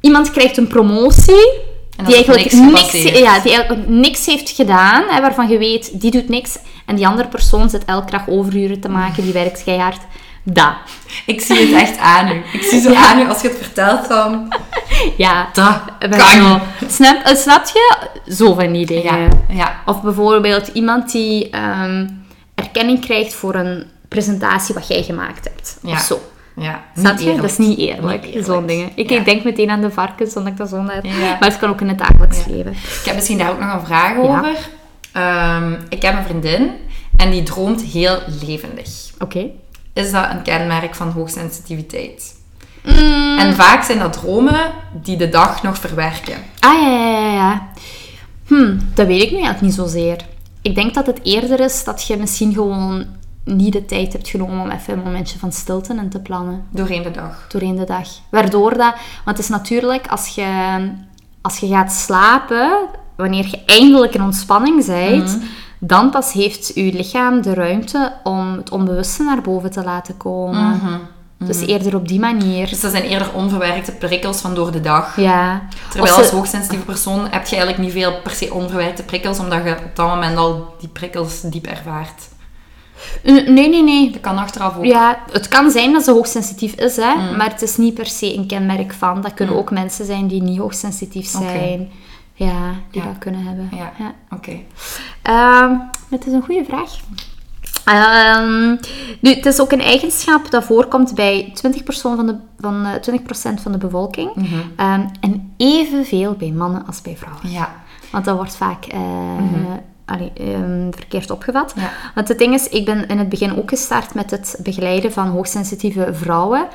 iemand krijgt een promotie die eigenlijk, niks ja, die eigenlijk niks heeft gedaan, hè, waarvan je weet, die doet niks, en die andere persoon zit elke dag overuren te maken, die werkt keihard. Dat. Ik zie het echt aan u. Ik zie zo Ja. aan u als je het vertelt van... Ja. Dat ben kan. Snap, eh, snap je? Zo van die dingen. Ja, ja. Of bijvoorbeeld iemand die ehm, erkenning krijgt voor een presentatie wat jij gemaakt hebt. Ja. Of zo. ja. Snap je? Dat is niet eerlijk. Zo'n dingen. Ik Ja. denk meteen aan de varkens, omdat ik dat zo. Ja. Maar het kan ook in het dagelijks leven. Ik heb misschien daar ook nog een vraag over. Ehm, ik heb een vriendin en die droomt heel levendig. Oké. Is dat een kenmerk van hoogsensitiviteit? Mm, En vaak zijn dat dromen die de dag nog verwerken. Ah, ja, ja, ja, ja. Hm, dat weet ik nu eigenlijk niet zozeer. Ik denk dat het eerder is dat je misschien gewoon niet de tijd hebt genomen om even een momentje van stilte in te plannen. Doorheen de dag. doorheen de dag. Waardoor dat... Want het is natuurlijk, als je, als je gaat slapen, wanneer je eindelijk in ontspanning bent, dan pas heeft je lichaam de ruimte om het onbewuste naar boven te laten komen. Dus eerder op die manier. Dus dat zijn eerder onverwerkte prikkels van door de dag. Ja. Terwijl als ze- hoogsensitieve persoon heb je eigenlijk niet veel per se onverwerkte prikkels, omdat je op dat moment al die prikkels diep ervaart. Nee, nee, nee. Dat kan achteraf ook. Ja, het kan zijn dat ze hoogsensitief is, hè, Mm. maar het is niet per se een kenmerk van. Dat kunnen ook mensen zijn die niet hoogsensitief zijn. Ja, die Ja. dat kunnen hebben. Ja. ja. Oké. Ehm, het is een goede vraag. Ehm, nu, het is ook een eigenschap dat voorkomt bij 20%, van de, van, eh, 20 van de bevolking. Ehm, en evenveel bij mannen als bij vrouwen. Ja. Want dat wordt vaak eh, allee, ehm, verkeerd opgevat. Ja. Want het ding is, ik ben in het begin ook gestart met het begeleiden van hoogsensitieve vrouwen.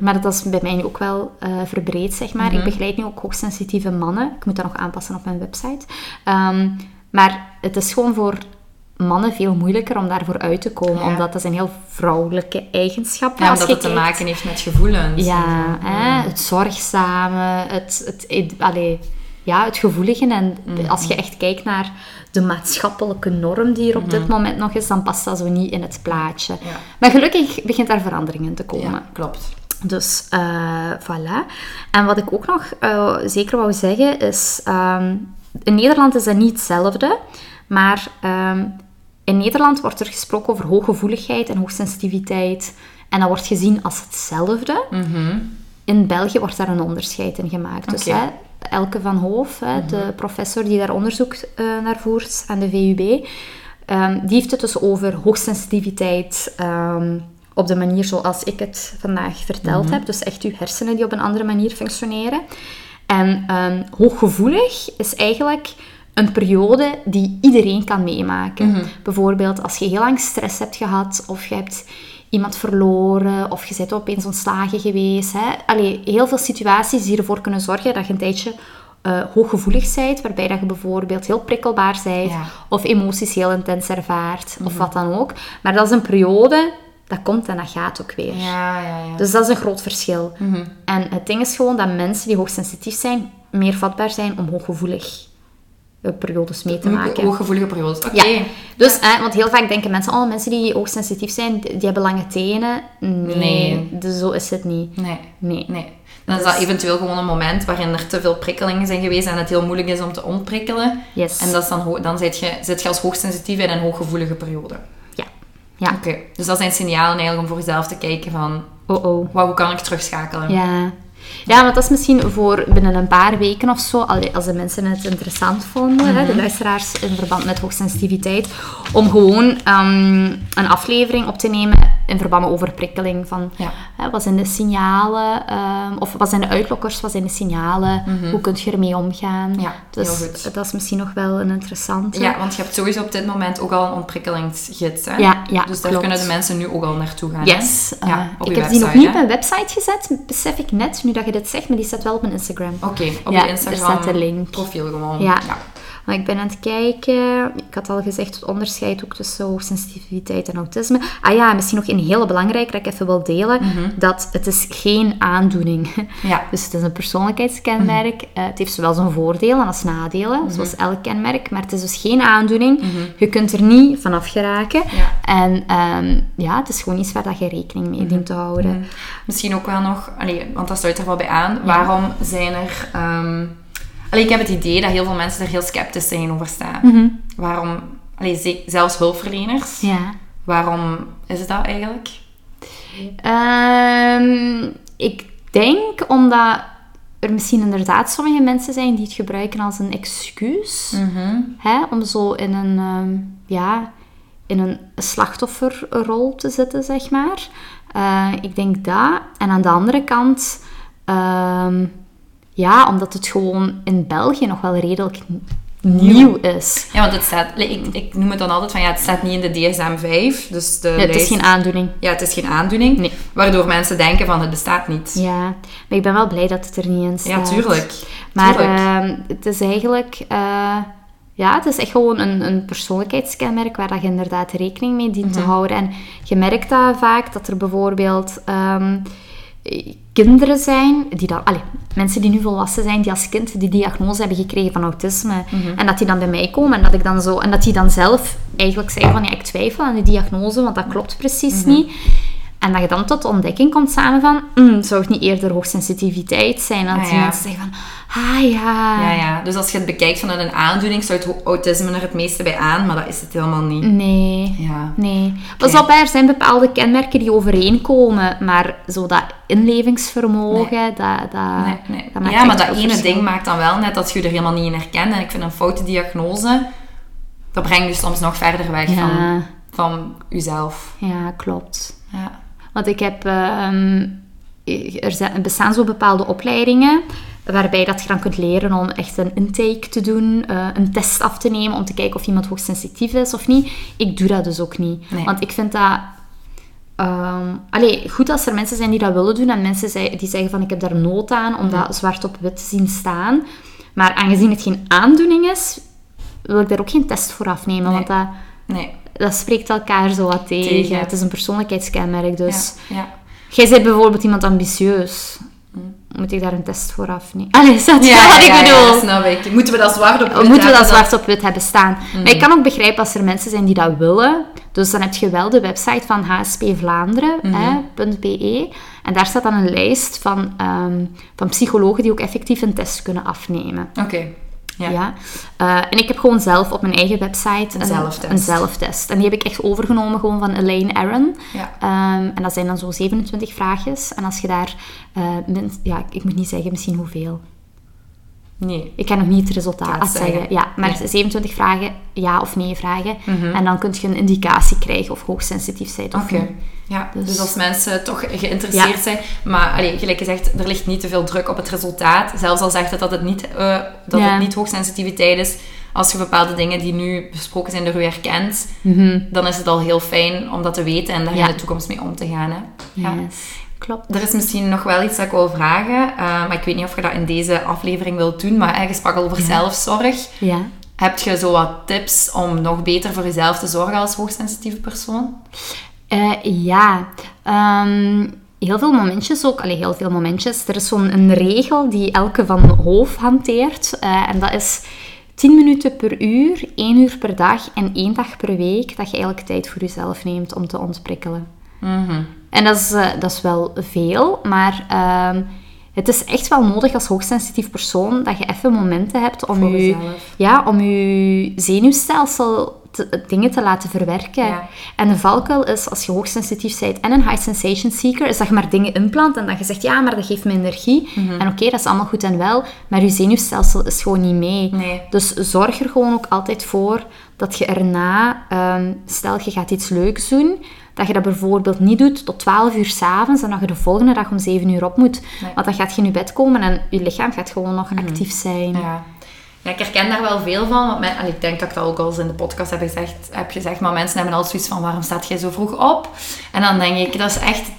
Maar dat is bij mij nu ook wel eh, verbreed, zeg maar. Ik begeleid nu ook hoogsensitieve mannen. Ik moet dat nog aanpassen op mijn website. Maar het is gewoon voor mannen veel moeilijker om daarvoor uit te komen. Ja. Omdat dat zijn heel vrouwelijke eigenschappen. Ja, omdat het te maken heeft met gevoelens. Ja, hè, het zorgzame, het, het, het, allee, ja, het gevoelige. En Mhm. als je echt kijkt naar de maatschappelijke norm die er op dit moment nog is, dan past dat zo niet in het plaatje. Mhm. Ja. Maar gelukkig begint daar verandering in te komen. Ja, klopt. Dus eh, voilà. En wat ik ook nog eh, zeker wou zeggen is, ehm, in Nederland is dat niet hetzelfde, maar ehm, in Nederland wordt er gesproken over hooggevoeligheid en hoogsensitiviteit. En dat wordt gezien als hetzelfde. In België wordt daar een onderscheid in gemaakt. Dus hè, Elke van Hoof, hè, de professor die daar onderzoek eh, naar voert aan de VUB, ehm, die heeft het dus over hoogsensitiviteit, ehm, op de manier zoals ik het vandaag verteld heb. Dus echt uw hersenen die op een andere manier functioneren. En ehm, hooggevoelig is eigenlijk een periode die iedereen kan meemaken. Bijvoorbeeld als je heel lang stress hebt gehad of je hebt iemand verloren of je bent opeens ontslagen geweest. Hè. Allee, heel veel situaties die ervoor kunnen zorgen dat je een tijdje eh, hooggevoelig bent, waarbij dat je bijvoorbeeld heel prikkelbaar bent Ja. of emoties heel intens ervaart of wat dan ook. Maar dat is een periode, dat komt en dat gaat ook weer. Ja, ja, ja. Dus dat is een groot verschil. En het ding is gewoon dat mensen die hoogsensitief zijn, meer vatbaar zijn om hooggevoelig periodes mee te maken. Hooggevoelige periodes. Oké. Ja, dus, hè, want heel vaak denken mensen, oh, mensen die hoogsensitief zijn, die hebben lange tenen. Nee, Nee. dus zo is het niet. Nee. Nee. Nee. Dan is dat eventueel gewoon een moment waarin er te veel prikkelingen zijn geweest en het heel moeilijk is om te ontprikkelen. Yes. En dat is dan, dan zit, je, zit je als hoogsensitief in een hooggevoelige periode. Ja. Ja. Oké. Dus dat zijn signalen eigenlijk om voor jezelf te kijken van, Oh, oh. hoe kan ik terugschakelen? Ja. Ja, want dat is misschien voor binnen een paar weken of zo, als de mensen het interessant vonden, hè, de luisteraars in verband met hoogsensitiviteit, om gewoon ehm, een aflevering op te nemen in verband met overprikkeling. Van, Ja. hè, wat zijn de signalen, ehm, of wat zijn de uitlokkers, wat zijn de signalen, hoe kun je ermee omgaan. Ja, dus heel goed. dat is misschien nog wel een interessante. Ja, want je hebt sowieso op dit moment ook al een ontprikkelingsgids, hè? Ja, ja, Dus daar klopt. kunnen de mensen nu ook al naartoe gaan, hè? Yes. eh, Ja, op ik heb die nog niet op hè? mijn website gezet, besef ik net, nu dat je dit zegt, maar die staat wel op mijn Instagram. Oké, op je Instagram staat de link. profiel gewoon. Ja. Maar ik ben aan het kijken. Ik had al gezegd het onderscheid ook tussen hoogsensitiviteit en autisme. Ah ja, misschien nog een hele belangrijke dat ik even wil delen. Dat het is geen aandoening. Ja. Dus het is een persoonlijkheidskenmerk. Eh, het heeft zowel zijn voordelen als nadelen, zoals elk kenmerk. Maar het is dus geen aandoening. Je kunt er niet vanaf geraken. Ja. En ehm, ja, het is gewoon iets waar dat je rekening mee dient te houden. Misschien ook wel nog, allee, want dat sluit er wel bij aan. Waarom zijn er... ehm, allee, ik heb het idee dat heel veel mensen er heel sceptisch tegenover staan. Waarom... Allee, ze- zelfs hulpverleners. Ja. Waarom is het dat eigenlijk? Ehm, ik denk omdat er misschien inderdaad sommige mensen zijn die het gebruiken als een excuus. Hè, om zo in een, ehm, ja, in een slachtofferrol te zitten, zeg maar. Eh, ik denk dat. En aan de andere kant, ehm, ja, omdat het gewoon in België nog wel redelijk nieuw is. Ja, want het staat... Ik, ik noem het dan altijd van, ja, het staat niet in de DSM-5. Dus de Ja, het is geen aandoening. Ja, het is geen aandoening. Nee. Waardoor mensen denken van, het bestaat niet. Ja, maar ik ben wel blij dat het er niet in staat. Ja, tuurlijk. Maar Tuurlijk. ehm, het is eigenlijk... eh, ja, het is echt gewoon een, een persoonlijkheidskenmerk waar dat je inderdaad rekening mee dient te Mhm. houden. En je merkt dat vaak, dat er bijvoorbeeld ehm, eh, kinderen zijn, die dan, allee, mensen die nu volwassen zijn, die als kind die diagnose hebben gekregen van autisme. Mhm. En dat die dan bij mij komen en dat ik dan zo... En dat die dan zelf eigenlijk zeggen van, ja, ik twijfel aan de diagnose, want dat klopt precies Mhm. niet. En dat je dan tot de ontdekking komt samen van, "Hmm, zou het niet eerder hoogsensitiviteit zijn? Dat Ah, die ja. mensen zeggen van, ah ja, Ja, ja. Dus als je het bekijkt vanuit een aandoening, sluit ho- autisme er het meeste bij aan, maar dat is het helemaal niet. nee. Ja. Nee. Pas op, er zijn bepaalde kenmerken die overeenkomen, maar zo dat inlevingsvermogen, dat, dat, Nee, nee. dat maakt ja, maar dat ene verschil. ding maakt dan wel net dat je er helemaal niet in herkent. En ik vind een foute diagnose, dat brengt je soms nog verder weg Ja. van, van jezelf. Ja, klopt. Ja. Want ik heb... ehm, er zijn, bestaan zo bepaalde opleidingen waarbij dat je dan kunt leren om echt een intake te doen, eh, een test af te nemen om te kijken of iemand hoogsensitief is of niet. Ik doe dat dus ook niet. Nee. Want ik vind dat... allee, goed als er mensen zijn die dat willen doen en mensen die zeggen van ik heb daar nood aan om dat zwart op wit te zien staan. Maar aangezien het geen aandoening is, wil ik daar ook geen test voor afnemen. Nee. Want dat, Nee. dat spreekt elkaar zo wat tegen. Tegen. Het is een persoonlijkheidskenmerk, dus... Ja. ja. Jij bent bijvoorbeeld iemand ambitieus. Moet ik daar een test voor afnemen? Allee, is dat Ja, wat ik bedoel? snap ik. Moeten we dat zwart op wit Moeten we dat zwart op wit hebben staan? Maar ik kan ook begrijpen als er mensen zijn die dat willen. Dus dan heb je wel de website van hspvlaanderen.be. En daar staat dan een lijst van, ehm, van psychologen die ook effectief een test kunnen afnemen. Oké. Ja. Ja. Eh, en ik heb gewoon zelf op mijn eigen website een, zelftest. een zelftest. En die heb ik echt overgenomen gewoon van Elaine Aron. Ja. Ehm, en dat zijn dan zo 27 vraagjes. En als je daar, eh, ja, ik moet niet zeggen misschien hoeveel. Nee. Ik kan nog niet het resultaat zeggen. zeggen. Ja, maar Nee. Mhm. 27 vragen, ja of nee vragen. En dan kun je een indicatie krijgen of hoogsensitief bent of niet. Ja, dus... Dus- als mensen toch geïnteresseerd Ja. zijn, maar allee, gelijk gezegd, er ligt niet te veel druk op het resultaat. Zelfs al zegt het dat het niet, eh, dat Ja. het niet hoogsensitiviteit is, als je bepaalde dingen die nu besproken zijn door u herkent, dan is het al heel fijn om dat te weten en daar Ja. in de toekomst mee om te gaan. Hè. Ja. Yes. Klopt. Er is misschien nog wel iets dat ik wil vragen, eh, maar ik weet niet of je dat in deze aflevering wilt doen, maar je sprak al over zelfzorg. Ja. Heb je zo wat tips om nog beter voor jezelf te zorgen als hoogsensitieve persoon? Eh, ja, Ehm, heel veel momentjes ook. Allee, heel veel momentjes. Er is zo'n een regel die elke van Hoof hanteert. eh, en dat is 10 minuten per uur, 1 uur per dag en 1 dag per week dat je eigenlijk tijd voor jezelf neemt om te ontprikkelen. En dat is, eh, dat is wel veel, maar ehm, het is echt wel nodig als hoogsensitief persoon dat je even momenten hebt om Voor je, jezelf. ja, om je zenuwstelsel te- dingen te laten verwerken. Ja. En de valkuil is, als je hoogsensitief bent en een high sensation seeker, is dat je maar dingen inplant en dat je zegt, ja, maar dat geeft me energie. Mhm. En oké, dat is allemaal goed en wel, maar je zenuwstelsel is gewoon niet mee. Nee. Dus zorg er gewoon ook altijd voor dat je erna, ehm, stel je gaat iets leuks doen, dat je dat bijvoorbeeld niet doet tot 12 uur s'avonds en dat je de volgende dag om 7 uur op moet. Nee. Want dan gaat je in je bed komen en je lichaam gaat gewoon nog actief zijn. Ja. ja, ik herken daar wel veel van. Want mijn, allee, ik denk dat ik dat ook al eens in de podcast heb gezegd, heb gezegd. Maar mensen hebben altijd zoiets van, waarom staat jij zo vroeg op? En dan denk ik, dat is echt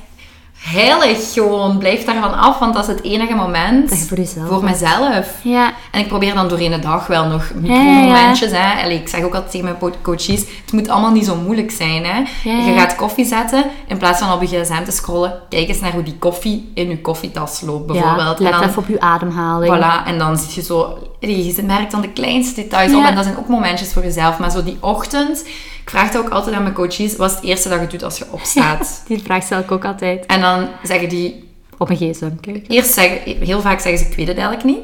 heilig gewoon. Blijf daarvan af, want dat is het enige moment Dat je voor jezelf voor mezelf. Ja, En ik probeer dan doorheen de dag wel nog Ja, ja, micromomentjes. Hè. Allee, ik zeg ook altijd tegen mijn coaches, het moet allemaal niet zo moeilijk zijn. Hè. Ja, Je ja. gaat koffie zetten, in plaats van op je gsm te scrollen, kijk eens naar hoe die koffie in je koffietas loopt, bijvoorbeeld. ja let en dan, even op je ademhaling. Voilà, en dan zie je zo... Je merkt dan de kleinste details op. Ja. En dat zijn ook momentjes voor jezelf. Maar zo die ochtend... Ik vraag het ook altijd aan mijn coaches. Wat is het eerste dat je doet als je opstaat? Die vraag stel ik ook altijd. En dan zeggen die... Op een gsm kijken. Eerst zeggen... Heel vaak zeggen ze, ik weet het eigenlijk niet.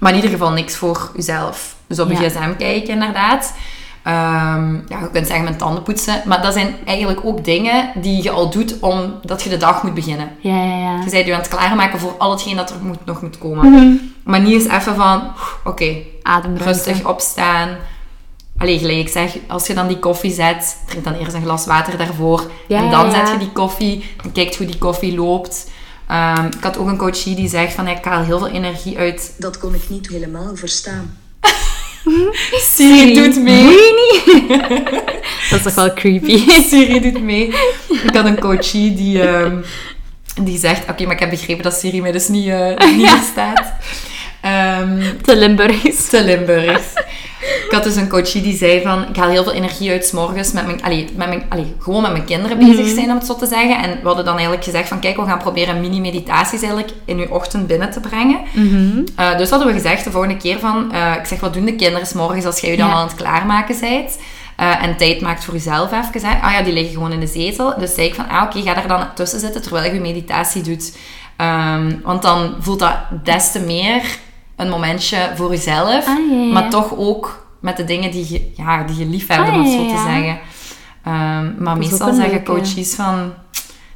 Maar in ieder geval niks voor jezelf. Dus op Ja. gsm kijken, inderdaad. Ehm, ja, je kunt zeggen mijn tanden poetsen. Maar dat zijn eigenlijk ook dingen die je al doet omdat je de dag moet beginnen. Ja, ja, ja. Je bent je aan het klaarmaken voor al hetgeen dat er moet, nog moet komen. Maar niet eens even van... Oké, Ademruimte. rustig opstaan. Allee, gelijk ik zeg, als je dan die koffie zet, drink dan eerst een glas water daarvoor. Ja, en dan ja. zet je die koffie en kijkt hoe die koffie loopt. Ehm, ik had ook een coachie die zegt van, ik haal heel veel energie uit. Dat kon ik niet helemaal verstaan. Siri doet mee. Dat is toch wel creepy. Siri doet mee. Ik had een coachie die, ehm, die zegt, oké, maar ik heb begrepen dat Siri mij dus niet, eh niet verstaat. Ehm, Te Limburgs. te Limburgs. Ik had dus een coachie die zei van, ik haal heel veel energie uit 's morgens met mijn, allee, met mijn, allee, gewoon met mijn kinderen bezig zijn, om het zo te zeggen. En we hadden dan eigenlijk gezegd van, kijk, we gaan proberen mini-meditaties eigenlijk in uw ochtend binnen te brengen. Eh, dus hadden we gezegd de volgende keer van, eh, ik zeg, wat doen de kinderen 's morgens als jij je dan Ja. aan het klaarmaken bent? Eh, en tijd maakt voor jezelf even. Hè? Ah ja, die liggen gewoon in de zetel. Dus zei ik van, ah oké, ga er dan tussen zitten terwijl je je meditatie doet. Ehm, want dan voelt dat des te meer een momentje voor jezelf. Ah, ja, ja. Maar toch ook met de dingen die je, ja, die je lief hebt, Ah, om het ja, zo te zeggen. Ehm, maar meestal zeggen coaches van...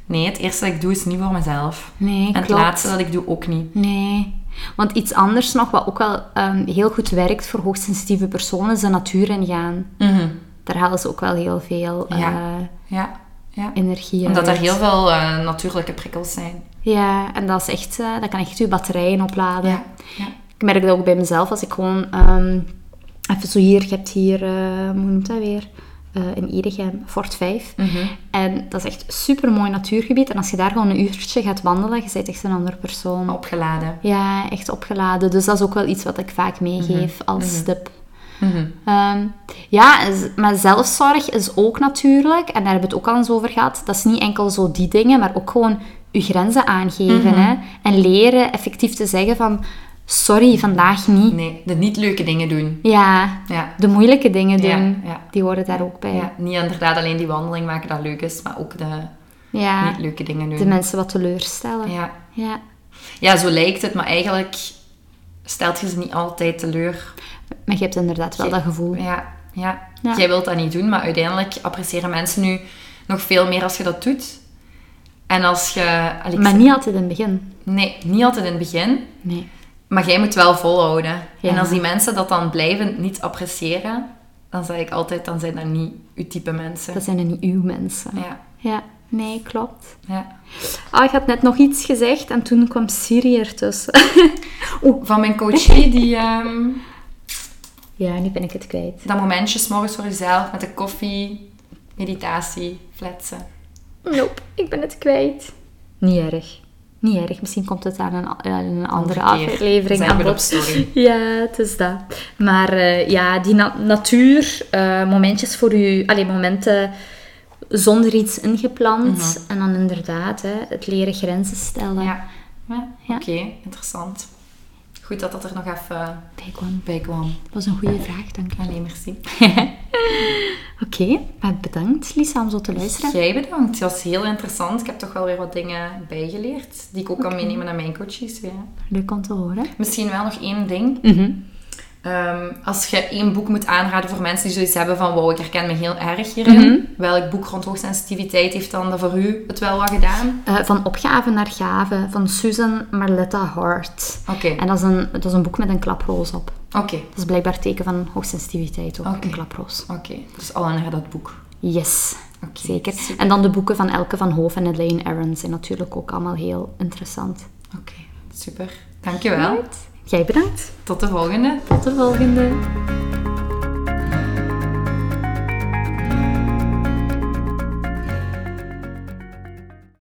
Nee, het eerste dat ik doe is niet voor mezelf. Nee, en het laatste dat ik doe ook niet. Nee. Want iets anders nog, wat ook wel ehm, heel goed werkt voor hoogsensitieve personen, is de natuur ingaan. Mhm. Daar halen ze ook wel heel veel eh, Ja. Ja, ja. energie uit. Omdat er heel veel eh, natuurlijke prikkels zijn. Ja, en dat is echt, eh, dat kan echt je batterijen opladen. Ja, ja. Ik merk dat ook bij mezelf, als ik gewoon... ehm, even zo hier, je hebt hier, eh, hoe noemt dat weer? Eh, in Edegem, Fort 5. Mhm. En dat is echt een super mooi natuurgebied. En als je daar gewoon een uurtje gaat wandelen, je bent echt een andere persoon. Opgeladen. Ja, echt opgeladen. Dus dat is ook wel iets wat ik vaak meegeef als tip. Ehm, ja, maar zelfzorg is ook natuurlijk, en daar hebben we het ook al eens over gehad, dat is niet enkel zo die dingen, maar ook gewoon je grenzen aangeven. hè? En leren effectief te zeggen van, sorry, vandaag niet. Nee, de niet leuke dingen doen. Ja, Ja. de moeilijke dingen doen, ja. die horen daar ook bij. ja. Niet inderdaad alleen die wandeling maken dat leuk is, maar ook de Ja, niet leuke dingen doen. de mensen wat teleurstellen. ja. Ja. ja, zo lijkt het, maar eigenlijk stelt je ze niet altijd teleur. Maar je hebt inderdaad wel Je- dat gevoel. Ja, ja. Jij wilt dat niet doen, maar uiteindelijk appreciëren mensen nu nog veel meer als je dat doet. En als je... Maar niet altijd in het begin. Nee, niet altijd in het begin. Nee. Maar jij moet wel volhouden. Ja. En als die mensen dat dan blijvend niet appreciëren, dan zeg ik altijd, dan zijn dat niet uw type mensen. Dat zijn er niet uw mensen. Ja, Ja, nee, klopt. ja. Ah, ik had net nog iets gezegd en toen kwam Siri ertussen. Van mijn coachie, die ehm, ja, nu ben ik het kwijt. dat momentje 's morgens voor jezelf met de koffie, meditatie, fletsen. Nope, ik ben het kwijt. Niet erg. Niet erg. Misschien komt het aan een, aan een andere aflevering Zijn aan bod. Ja, het is dat. Maar eh, ja, die na- natuur, eh, momentjes voor u, momenten zonder iets ingepland. En dan inderdaad, hè, het leren grenzen stellen. Ja, ja. Ja. oké, interessant. Goed dat dat er nog even Bij kwam. bij kwam. Dat was een goede vraag, dank u. Allee, merci. Oké, maar bedankt Lisa om zo te luisteren. Jij bedankt. Het was heel interessant. Ik heb toch wel weer wat dingen bijgeleerd die ik ook kan meenemen naar mijn coaches. Ja. Leuk om te horen. Misschien wel nog één ding. Mhm. Ehm, als je één boek moet aanraden voor mensen die zoiets hebben van wow, ik herken me heel erg hierin. Welk boek rond hoogsensitiviteit heeft dan dat voor u het wel wat gedaan? Eh, van opgave naar gave van Susan Marletta Hart. Oké, En dat is, een, dat is een boek met een klaproos op. oké, Dat is blijkbaar teken van hoogsensitiviteit ook, een klaproos. oké. Dus alle naar dat boek. Yes, Oké, zeker. super. En dan de boeken van Elke van Hoof en Elaine Aron zijn natuurlijk ook allemaal heel interessant. Oké, super. Dankjewel. Jij bedankt. Tot de volgende. Tot de volgende.